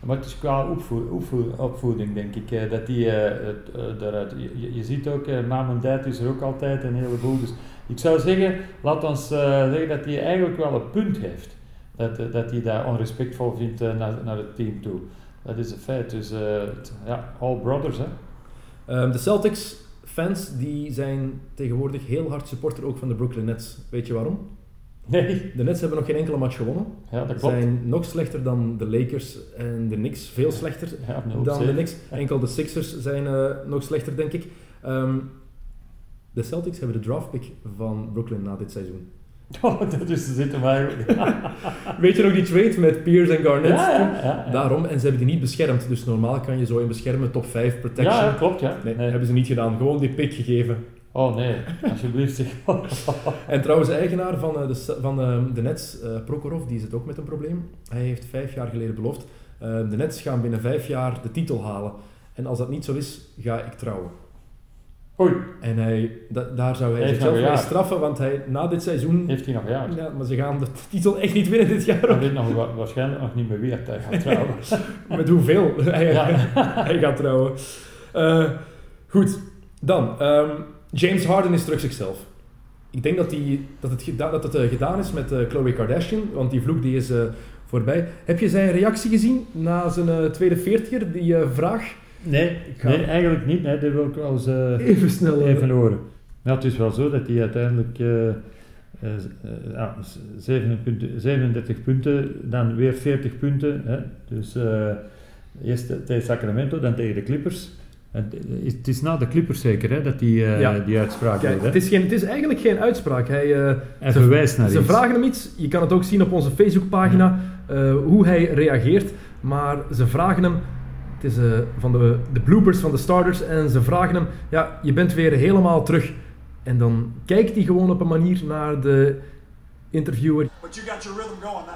Maar het is qua opvoed, opvoed- opvoeding, denk ik, eh, dat die eh, eh, daaruit... Je, je- ziet ook, mam en dad is er ook altijd een heleboel. Dus ik zou zeggen, laat ons eh, zeggen dat hij eigenlijk wel een punt heeft. Dat, eh, dat hij dat onrespectvol vindt eh, naar, naar het team toe. Dat is een feit. Dus eh, ja, all brothers, hè. Ehm, de Celtics fans die zijn tegenwoordig heel hard supporter ook van de Brooklyn Nets. Weet je waarom? Nee, De Nets hebben nog geen enkele match gewonnen. ja, dat klopt. zijn nog slechter dan de Lakers en de Knicks. Veel slechter Ja, dan de. Knicks. Enkel de Sixers zijn eh, nog slechter, denk ik. Ehm, de Celtics hebben de draftpick van Brooklyn na dit seizoen. Oh, dat is, zitten maar... Weet je nog die trade met Pierce en Garnett? Ja, ja, ja, ja. Daarom, en ze hebben die niet beschermd. Dus normaal kan je zo in beschermen top 5 protection. Ja, klopt, ja. Nee, Nee. hebben ze niet gedaan. Gewoon die pick gegeven. Oh nee, alsjeblieft. En trouwens, de eigenaar van, eh, de, van eh, de Nets, eh, Prokhorov, die zit ook met een probleem. Hij heeft vijf jaar geleden beloofd, de Nets gaan binnen vijf jaar de titel halen. En als dat niet zo is, ga ik trouwen. Oei, En hij, da- daar zou hij Heeft zichzelf mee straffen, want hij, na dit seizoen... heeft hij nog jaar? Ja, maar ze gaan de titel echt niet winnen dit jaar. Hij weet nog wa- waarschijnlijk nog niet meer wie hij gaat trouwen. Met hoeveel hij, Ja. hij gaat trouwen. Eh, goed, dan. ehm, James Harden is terug zichzelf. Ik denk dat, die, dat het, geda- dat het eh, gedaan is met eh Khloe Kardashian, want die vloek die is eh, voorbij. Heb je zijn reactie gezien na zijn eh, tweede veertiger, die eh, vraag? Nee, eigenlijk niet. Nee, dat wil ik wel eens eh, Even snel. even horen. Ja, het is wel zo dat hij uiteindelijk eh, eh, eh, ja, z- 7 punten- 37 punten, dan weer 40 punten. Hè. Dus eerst tegen Sacramento, dan tegen de Clippers. En het is- na de Clippers zeker hè, dat hij Ja. die uitspraak Kijk, deed. Hè. het, is geen, het is eigenlijk geen uitspraak. Hij, Hij ze- verwijst naar Ze iets. vragen hem iets, je kan het ook zien op onze Facebookpagina, hoe hij reageert. Maar ze vragen hem, het is eh, van de, de bloopers van de starters, en ze vragen hem, ja, je bent weer helemaal terug. En dan kijkt hij gewoon op een manier naar de interviewer. But you got your rhythm going now.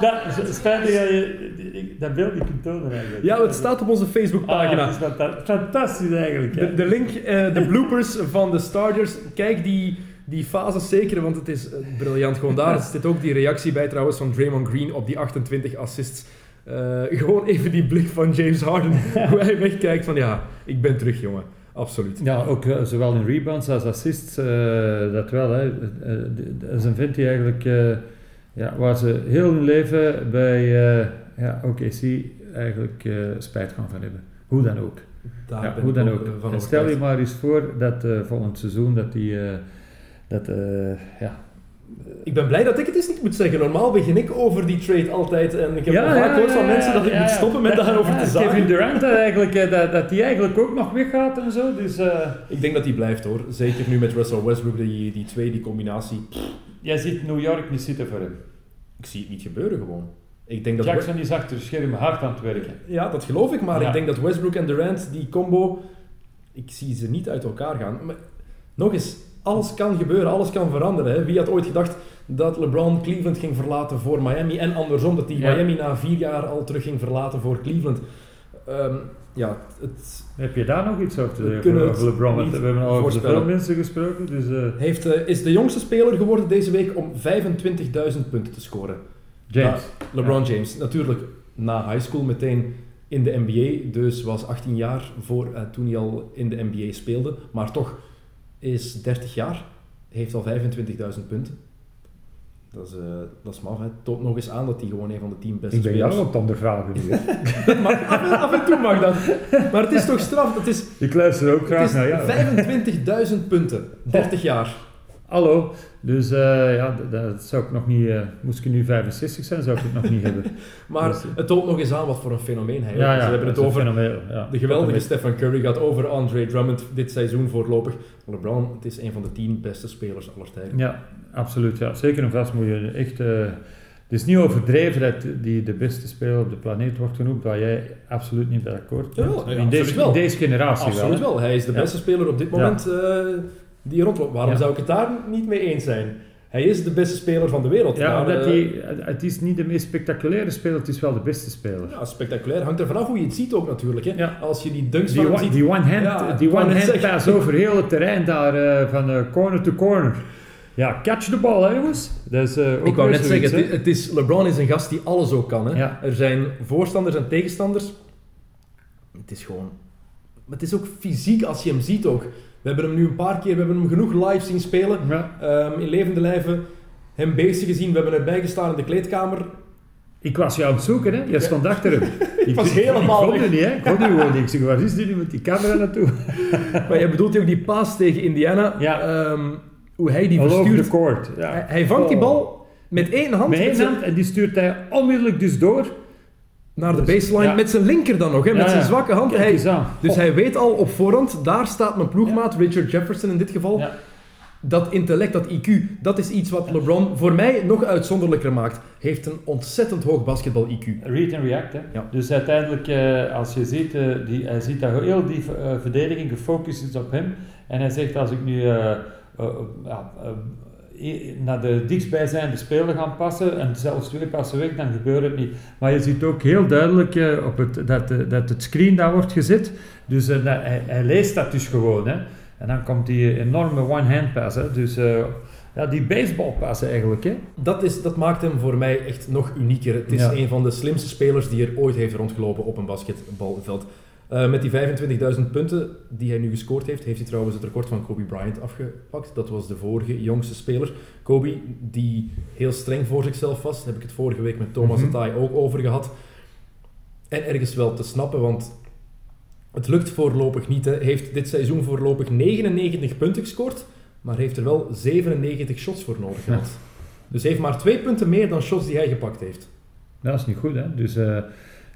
dat, spijtig dat je dat beeld niet kunt tonen eigenlijk. Ja, het staat op onze Facebookpagina. Ah, is fanta- fantastisch eigenlijk. de link, eh, de bloopers van de starters. Kijk die, die fases zeker, want het is eh, briljant. Gewoon daar zit ook die reactie bij trouwens van Draymond Green op die 28 assists. Eh, gewoon even die blik van James Harden, hoe hij wegkijkt van ja, ik ben terug jongen. Absoluut. Ja, ook eh, zowel in rebounds als assists, eh, dat wel. Hè. Dat is een vent die eigenlijk, eh, ja, waar ze heel hun leven bij eh ja, OKC eigenlijk eh, spijt gaan van hebben. Hoe dan ook. Daar Ja, ben hoe ik dan ook, ook. van En stel je maar eens voor dat eh, volgend seizoen dat die, eh, dat, eh, ja, Ik ben blij dat ik het eens niet moet zeggen. Normaal begin ik over die trade altijd. En ik heb Ja, al vaak ja, gehoord van ja, mensen dat ik ja, moet ja. stoppen met daarover Ja, te Kevin zagen. Durant dat eigenlijk, eh, dat, dat die eigenlijk ook nog weggaat en zo. Dus eh, Ik denk dat die blijft hoor. Zeker nu met Russell Westbrook, die, die twee, die combinatie. jij ziet New York niet zitten voor hem. Ik zie het niet gebeuren gewoon. Ik denk dat Jackson is achter de schermen hard aan het werken. Ja, dat geloof ik, maar Ja. ik denk dat Westbrook en Durant, die combo, ik zie ze niet uit elkaar gaan. Maar nog eens, alles kan gebeuren, alles kan veranderen. Hè. Wie had ooit gedacht dat LeBron Cleveland ging verlaten voor Miami en andersom, dat hij Ja. Miami na vier jaar al terug ging verlaten voor Cleveland. Ehm, ja, het Heb je daar nog iets over te zeggen over LeBron? Want we hebben al over zoveel mensen gesproken, dus... eh, heeft, eh, is de jongste speler geworden deze week om 25.000 punten te scoren. James. LeBron James, natuurlijk na high school meteen in de NBA, dus was 18 jaar voor, eh, toen hij al in de NBA speelde, maar toch is 30 jaar, heeft al 25.000 punten. Dat is, eh, dat is maf, hè. toont nog eens aan dat hij gewoon een van de 10 beste Ik ben jou spelers op het ondervragen nu. Maar af, en- af en toe mag dat. Maar het is toch straf, het is, Ik luister ook graag naar jou. 25.000 punten, 30 jaar. Hallo. Dus eh, ja, dat zou ik nog niet... eh, moest ik nu 65 zijn, zou ik het nog niet hebben. Maar Dus, eh, het toont nog eens aan wat voor een fenomeen hij is. Ja, ja. Ze hebben dat het over fenomeen, ja. De geweldige Stephen Curry gaat over Andre Drummond dit seizoen voorlopig. LeBron, het is een van de tien beste spelers aller tijden. Ja, absoluut. Ja. Zeker en vast moet je echt... het is niet overdreven dat die de beste speler op de planeet wordt genoemd, waar jij absoluut niet bij akkoord bent. Ja, in, deze, wel. in deze generatie Absoluut wel. wel. Hij is de beste speler op dit moment die rondloopt. Waarom Ja. zou ik het daar niet mee eens zijn? Hij is de beste speler van de wereld. Ja, maar, omdat eh, hij, het is niet de meest spectaculaire speler, het is wel de beste speler. ja, spectaculair. Hangt er vanaf hoe je het ziet ook natuurlijk. Hè. Ja. Als je die dunks Die, van one, ziet... die one hand, Ja, die one hand zeggen. pass over heel het terrein daar, eh, van eh, corner to corner. Ja, catch the ball, hè jongens. Dat is, ook Ik wou net zeggen, het is, LeBron is een gast die alles ook kan. Hè? Ja. Er zijn voorstanders en tegenstanders. Het is gewoon... Maar het is ook fysiek als je hem ziet ook. We hebben hem nu een paar keer, we hebben hem genoeg live zien spelen. Ja. Ehm, in levende lijven hem bezig gezien. We hebben erbij gestaan in de kleedkamer. Ik was je aan het zoeken, hè. Je stond achter hem. ik was helemaal Ik kon niet, hè. Ik kon gewoon niet. Ik zeg, waar is die nu met die camera naartoe? Maar je bedoelt ook die paas tegen Indiana. Ja. Ehm, hoe hij die verstuurt. the court. Ja. Hij, hij vangt die Oh. bal met één hand, Met één zijn- hand en die stuurt hij onmiddellijk dus door. Naar de Dus, baseline. ja. Met zijn linker dan nog, hè, met zijn zwakke hand. Hij, dus hij weet al op voorhand, daar staat mijn ploegmaat, Richard Jefferson in dit geval. Dat intellect, dat IQ, dat is iets wat LeBron voor mij nog uitzonderlijker maakt. Heeft een ontzettend hoog basketbal-IQ. Read and react, hè. Ja. Dus uiteindelijk, eh, als je ziet, eh, die, hij ziet dat heel die eh, verdediging gefocust is op hem. En hij zegt, als ik nu naar de dichtstbijzijnde speler ga passen, en zelfs twee passen weg, dan gebeurt het niet. Maar je ziet ook heel duidelijk eh, op het, dat, eh, dat het screen daar wordt gezet. Dus eh, hij, hij leest dat dus gewoon, hè. En dan komt die enorme one-hand pass, hè. Dus ja, die baseballpass eigenlijk, hè. Dat, is, dat maakt hem voor mij echt nog unieker. Het is Ja. een van de slimste spelers die er ooit heeft rondgelopen op een basketbalveld. Eh, met die 25.000 punten die hij nu gescoord heeft, heeft hij trouwens het record van Kobe Bryant afgepakt. Dat was de vorige jongste speler. Kobe, die heel streng voor zichzelf was, daar heb ik het vorige week met Thomas Mhm. Atai ook over gehad. En ergens wel te snappen, want het lukt voorlopig niet. Hij heeft dit seizoen voorlopig 99 punten gescoord, maar heeft er wel 97 shots voor nodig gehad. Dus hij heeft maar twee punten meer dan shots die hij gepakt heeft. Dat is niet goed, hè. Dus eh,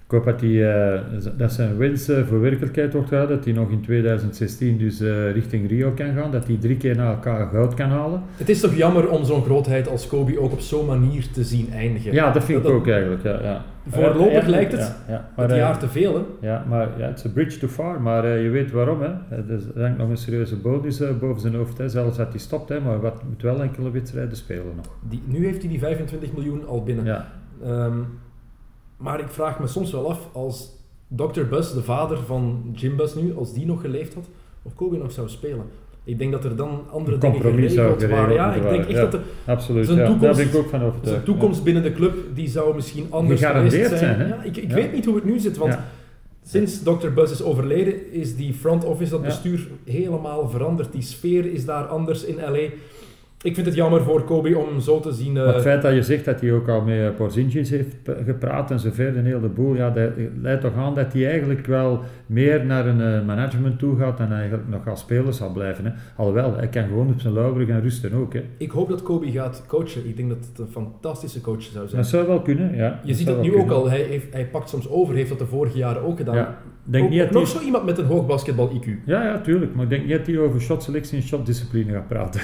ik hoop dat, die, eh, dat zijn wens voor werkelijkheid wordt gehouden. Dat hij nog in 2016 dus eh, richting Rio kan gaan. Dat hij drie keer na elkaar goud kan halen. Het is toch jammer om zo'n grootheid als Kobe ook op zo'n manier te zien eindigen. Ja, dat vind ik Dat- ook eigenlijk. Ja, ja. Voorlopig Ja, lijkt het Ja, ja. Het Maar, eh, jaar te veel, hè? ja, maar ja, het is a bridge too far. Maar je weet waarom, hè. Er hangt nog een serieuze bonus boven zijn hoofd. Hè. Zelfs dat hij stopt, hè. Maar wat moet wel enkele wedstrijden spelen nog. Die, nu heeft hij die 25 miljoen al binnen. Ja. Ehm, maar ik vraag me soms wel af, als Dr. Buzz, de vader van Jim Buzz nu, als die nog geleefd had, of Kobe nog zou spelen. Ik denk dat er dan andere Een dingen geregeld waren. Ja, ik denk echt worden, dat de, Absoluut, Zijn ja. toekomst- daar ben ik ook van overtuigd. zijn toekomst binnen de club, die zou misschien anders geweest zijn. zijn? Ja, ik ik Ja. weet niet hoe het nu zit, want Ja. sinds Dr. Buzz is overleden, is die front office, dat Ja. bestuur, helemaal veranderd. Die sfeer is daar anders in L.A. Ik vind het jammer voor Kobe om zo te zien... eh, Maar het feit dat je zegt dat hij ook al met eh, Porzingis heeft gepraat en zo verder, een hele boel, ja, dat leidt toch aan dat hij eigenlijk wel meer naar een eh, management toe gaat dan eigenlijk nog als speler zal blijven. Hè. Alhoewel, hij kan gewoon op zijn lauweren gaan rusten ook. Hè. Ik hoop dat Kobe gaat coachen. Ik denk dat het een fantastische coach zou zijn. Dat zou wel kunnen, ja. Je ziet het nu ook al. Hij, heeft, hij pakt soms over. Heeft dat de vorige jaren ook gedaan. Ja. Denk ook, niet dat nog zo iemand met een hoog basketbal IQ. Ja, ja, tuurlijk. Maar ik denk niet dat hij over shotselectie en shotdiscipline gaat praten.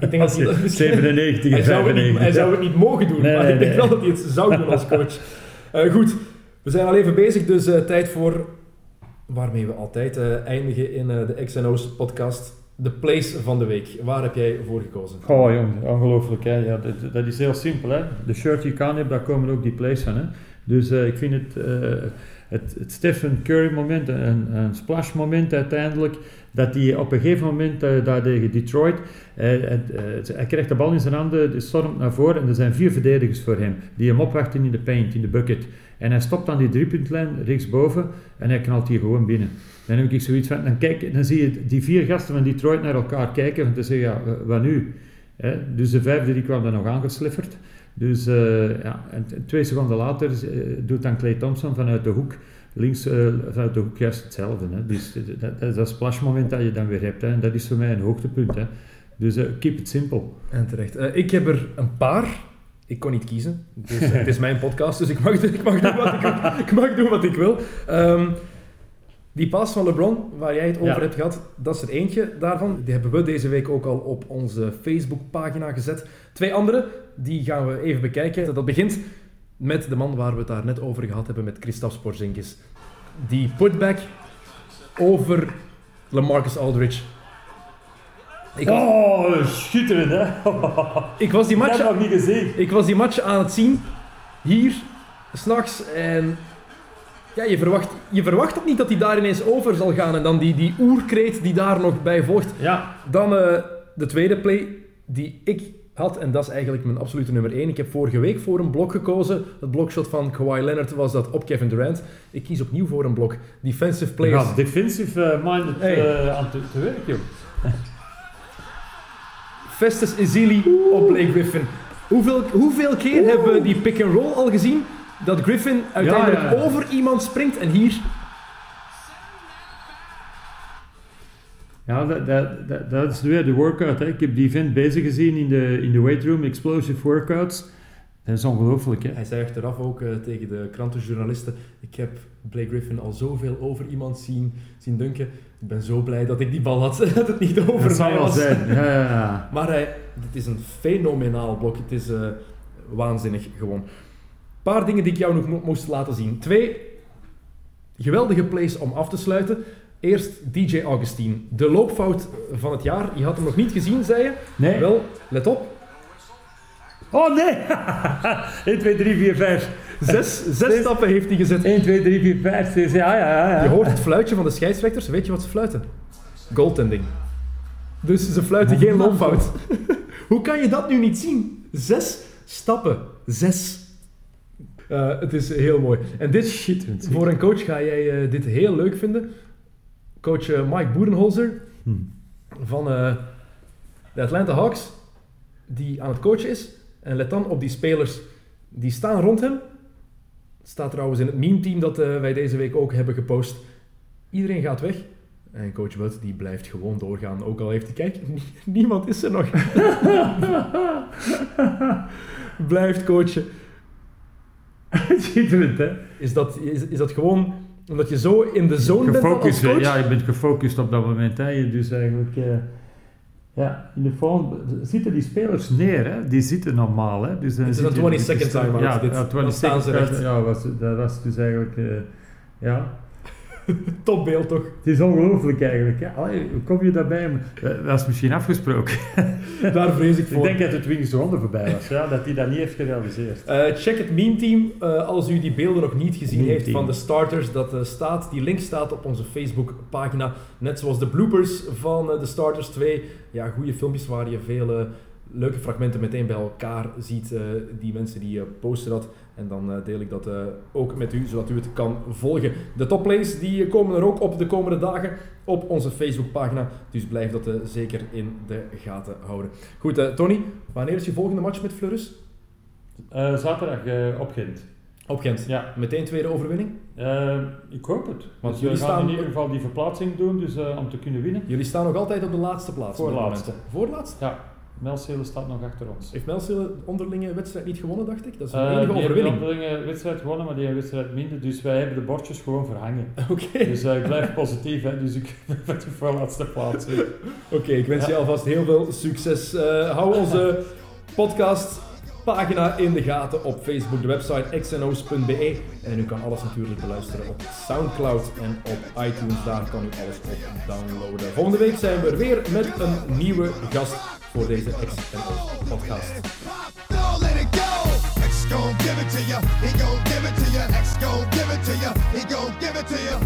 Ik denk dat hij dat misschien- 97 hij zou, het niet, 95. hij zou het niet mogen doen. Nee, maar nee, ik denk nee. wel dat hij het zou doen als coach. Eh, goed, we zijn al even bezig. Dus eh, tijd voor waarmee we altijd eh, eindigen in de XNO's podcast. De place van de week. Waar heb jij voor gekozen? Oh jong, ongelooflijk. Hè? Ja, dat, dat is heel simpel. Hè? De shirt die ik aan heb, daar komen ook die plays van. Hè? Dus ik vind het, het, het Stephen Curry moment, een, splash moment uiteindelijk, dat hij op een gegeven moment eh, daar tegen Detroit, eh, eh, hij krijgt de bal in zijn handen, de stormt naar voren en er zijn vier verdedigers voor hem, die hem opwachten in de paint, in de bucket. En hij stopt aan die driepuntlijn rechtsboven en hij knalt hier gewoon binnen. Dan heb ik zoiets van, dan, kijk, dan zie je die vier gasten van Detroit naar elkaar kijken en te zeggen, ja, wat nu? Dus de vijfde die kwam dan nog aangeslifferd. Dus eh, ja, en twee seconden later eh, doet dan Clay Thompson vanuit de hoek, links eh, vanuit de hoek juist hetzelfde. Hè? Dus dat, dat is dat splashmoment dat je dan weer hebt. Hè? En dat is voor mij een hoogtepunt. Hè? Dus keep it simple. En terecht. Ik heb er een paar. Ik kon niet kiezen. Het is mijn podcast, dus ik mag, ik mag, doen, wat ik, ik mag doen wat ik wil. Ehm, die pas van LeBron, waar jij het over Ja. hebt gehad, dat is er eentje daarvan. Die hebben we deze week ook al op onze Facebookpagina gezet. Twee andere, die gaan we even bekijken. Dat begint met de man waar we het daar net over gehad hebben, met Christophe Porzingis. Die putback over LaMarcus Aldridge. Ik, Oh, schitterend hè? ik was die Dat match heb ik nog niet gezien. Ik was die match aan het zien, hier, s'nachts, en ja, je verwacht, je verwacht ook niet dat hij daar ineens over zal gaan. En dan die, die oerkreet die daar nog bij volgt. Ja, Dan eh, de tweede play, die ik had, en dat is eigenlijk mijn absolute nummer 1. Ik heb vorige week voor een blok gekozen. Het blokshot van Kawhi Leonard was dat op Kevin Durant. Ik kies opnieuw voor een blok. Defensive players. Ja, defensive eh, minded Hey. eh, aan te, te werk, joh. Festus op Blake Griffin. Hoeveel, hoeveel keer hebben we die pick-and-roll al gezien? Dat Griffin uiteindelijk Ja, ja, ja. over iemand springt en hier... Ja, dat, dat, dat, dat is weer de workout. Hè. Ik heb die vent bezig gezien in de, in de weightroom, explosive workouts. Dat is ongelooflijk, hè. Hij zei achteraf ook eh, tegen de krantenjournalisten: Ik heb Blake Griffin al zoveel over iemand zien, zien dunken. Ik ben zo blij dat ik die bal had, dat het niet over Dat mij wel was. zijn. Ja, ja, ja. Maar hij, het is een fenomenaal blok. Het is eh, waanzinnig gewoon. Paar dingen die ik jou nog mo- moest laten zien. Twee geweldige plays om af te sluiten. Eerst DJ Augustine. De loopfout van het jaar. Je had hem nog niet gezien, zei je. Nee. Wel, let op. Oh nee! 1, 2, 3, 4, 5. Zes, zes stappen heeft hij gezet. 1, 2, 3, 4, 5, 6. Ja, ja, ja. ja. Je hoort het fluitje van de scheidsrechters. Weet je wat ze fluiten? Goaltending. Dus ze fluiten geen loopfout. Hoe kan je dat nu niet zien? Zes stappen. Zes. Eh, het is heel mooi. En dit, zeg. voor een coach ga jij eh, dit heel leuk vinden. Coach eh, Mike Boerenholzer Hm. van de Atlanta Hawks, die aan het coachen is. En let dan op die spelers die staan rond hem. Het staat trouwens in het meme-team dat wij deze week ook hebben gepost. Iedereen gaat weg. En coach Bud die blijft gewoon doorgaan. Ook al heeft hij, kijk, nie- niemand is er nog. blijft coachen. Schitterend, hè? Is dat, is, is dat gewoon omdat je zo in de zone bent als Gefocust, coach? ja, je bent gefocust op dat moment. Hè. Je dus eigenlijk... eh, ja, in de phone zitten die spelers neer, hè? die zitten normaal. Hè? Dus dan Het is een je- 20 second dus, timeout, Ja, dit. ja, Dan 20 staan ze second recht. Ja, was, dat was dus eigenlijk... eh, ja, Topbeeld toch? het is ongelooflijk eigenlijk. Hè? Allee, hoe kom je daarbij? Eh, Dat is misschien afgesproken. Daar vrees ik Ik voor. denk dat het Wings Ronde voorbij was, ja, dat hij dat niet heeft gerealiseerd. Eh, check het meme-team eh, als u die beelden nog niet gezien Meme heeft team. van de starters. Dat staat, die link staat op onze Facebook-pagina. Net zoals de bloopers van de starters 2. Ja, goede filmpjes waar je veel eh, leuke fragmenten meteen bij elkaar ziet. eh, die mensen die eh, posten dat. En dan eh, deel ik dat ook met u, zodat u het kan volgen. De topplays die komen er ook op de komende dagen op onze Facebookpagina. Dus blijf dat zeker in de gaten houden. Goed, Tony, wanneer is je volgende match met Fleurus? Eh, zaterdag eh, op Gent. Op Gent. Ja, Meteen tweede overwinning. ik hoop het. Want dus jullie gaan staan- in ieder geval die verplaatsing doen, dus om te kunnen winnen. Jullie staan nog altijd op de laatste plaats. Voorlaatste. Voorlaatste? Ja, Melcele staat nog achter ons. Heeft Melcel de onderlinge wedstrijd niet gewonnen, dacht ik? Dat is een Eh, enige onderlinge wedstrijd gewonnen, maar die wedstrijd minder. Dus wij hebben de bordjes gewoon verhangen. Oké, Dus eh, ik blijf positief, hè, dus ik ben met de voorlaatste plaats. Oké, ik wens je alvast heel veel succes. Eh, hou onze podcast pagina in de gaten op Facebook, de website xnos.be. En u kan alles natuurlijk beluisteren op Soundcloud en op iTunes. Daar kan u alles op downloaden. Volgende week zijn we er weer met een nieuwe gast voor deze XNO's podcast. Don't let it go. X gon' give it to ya. He gon' give it to ya. X gon' give it to ya. He gon' give it to ya.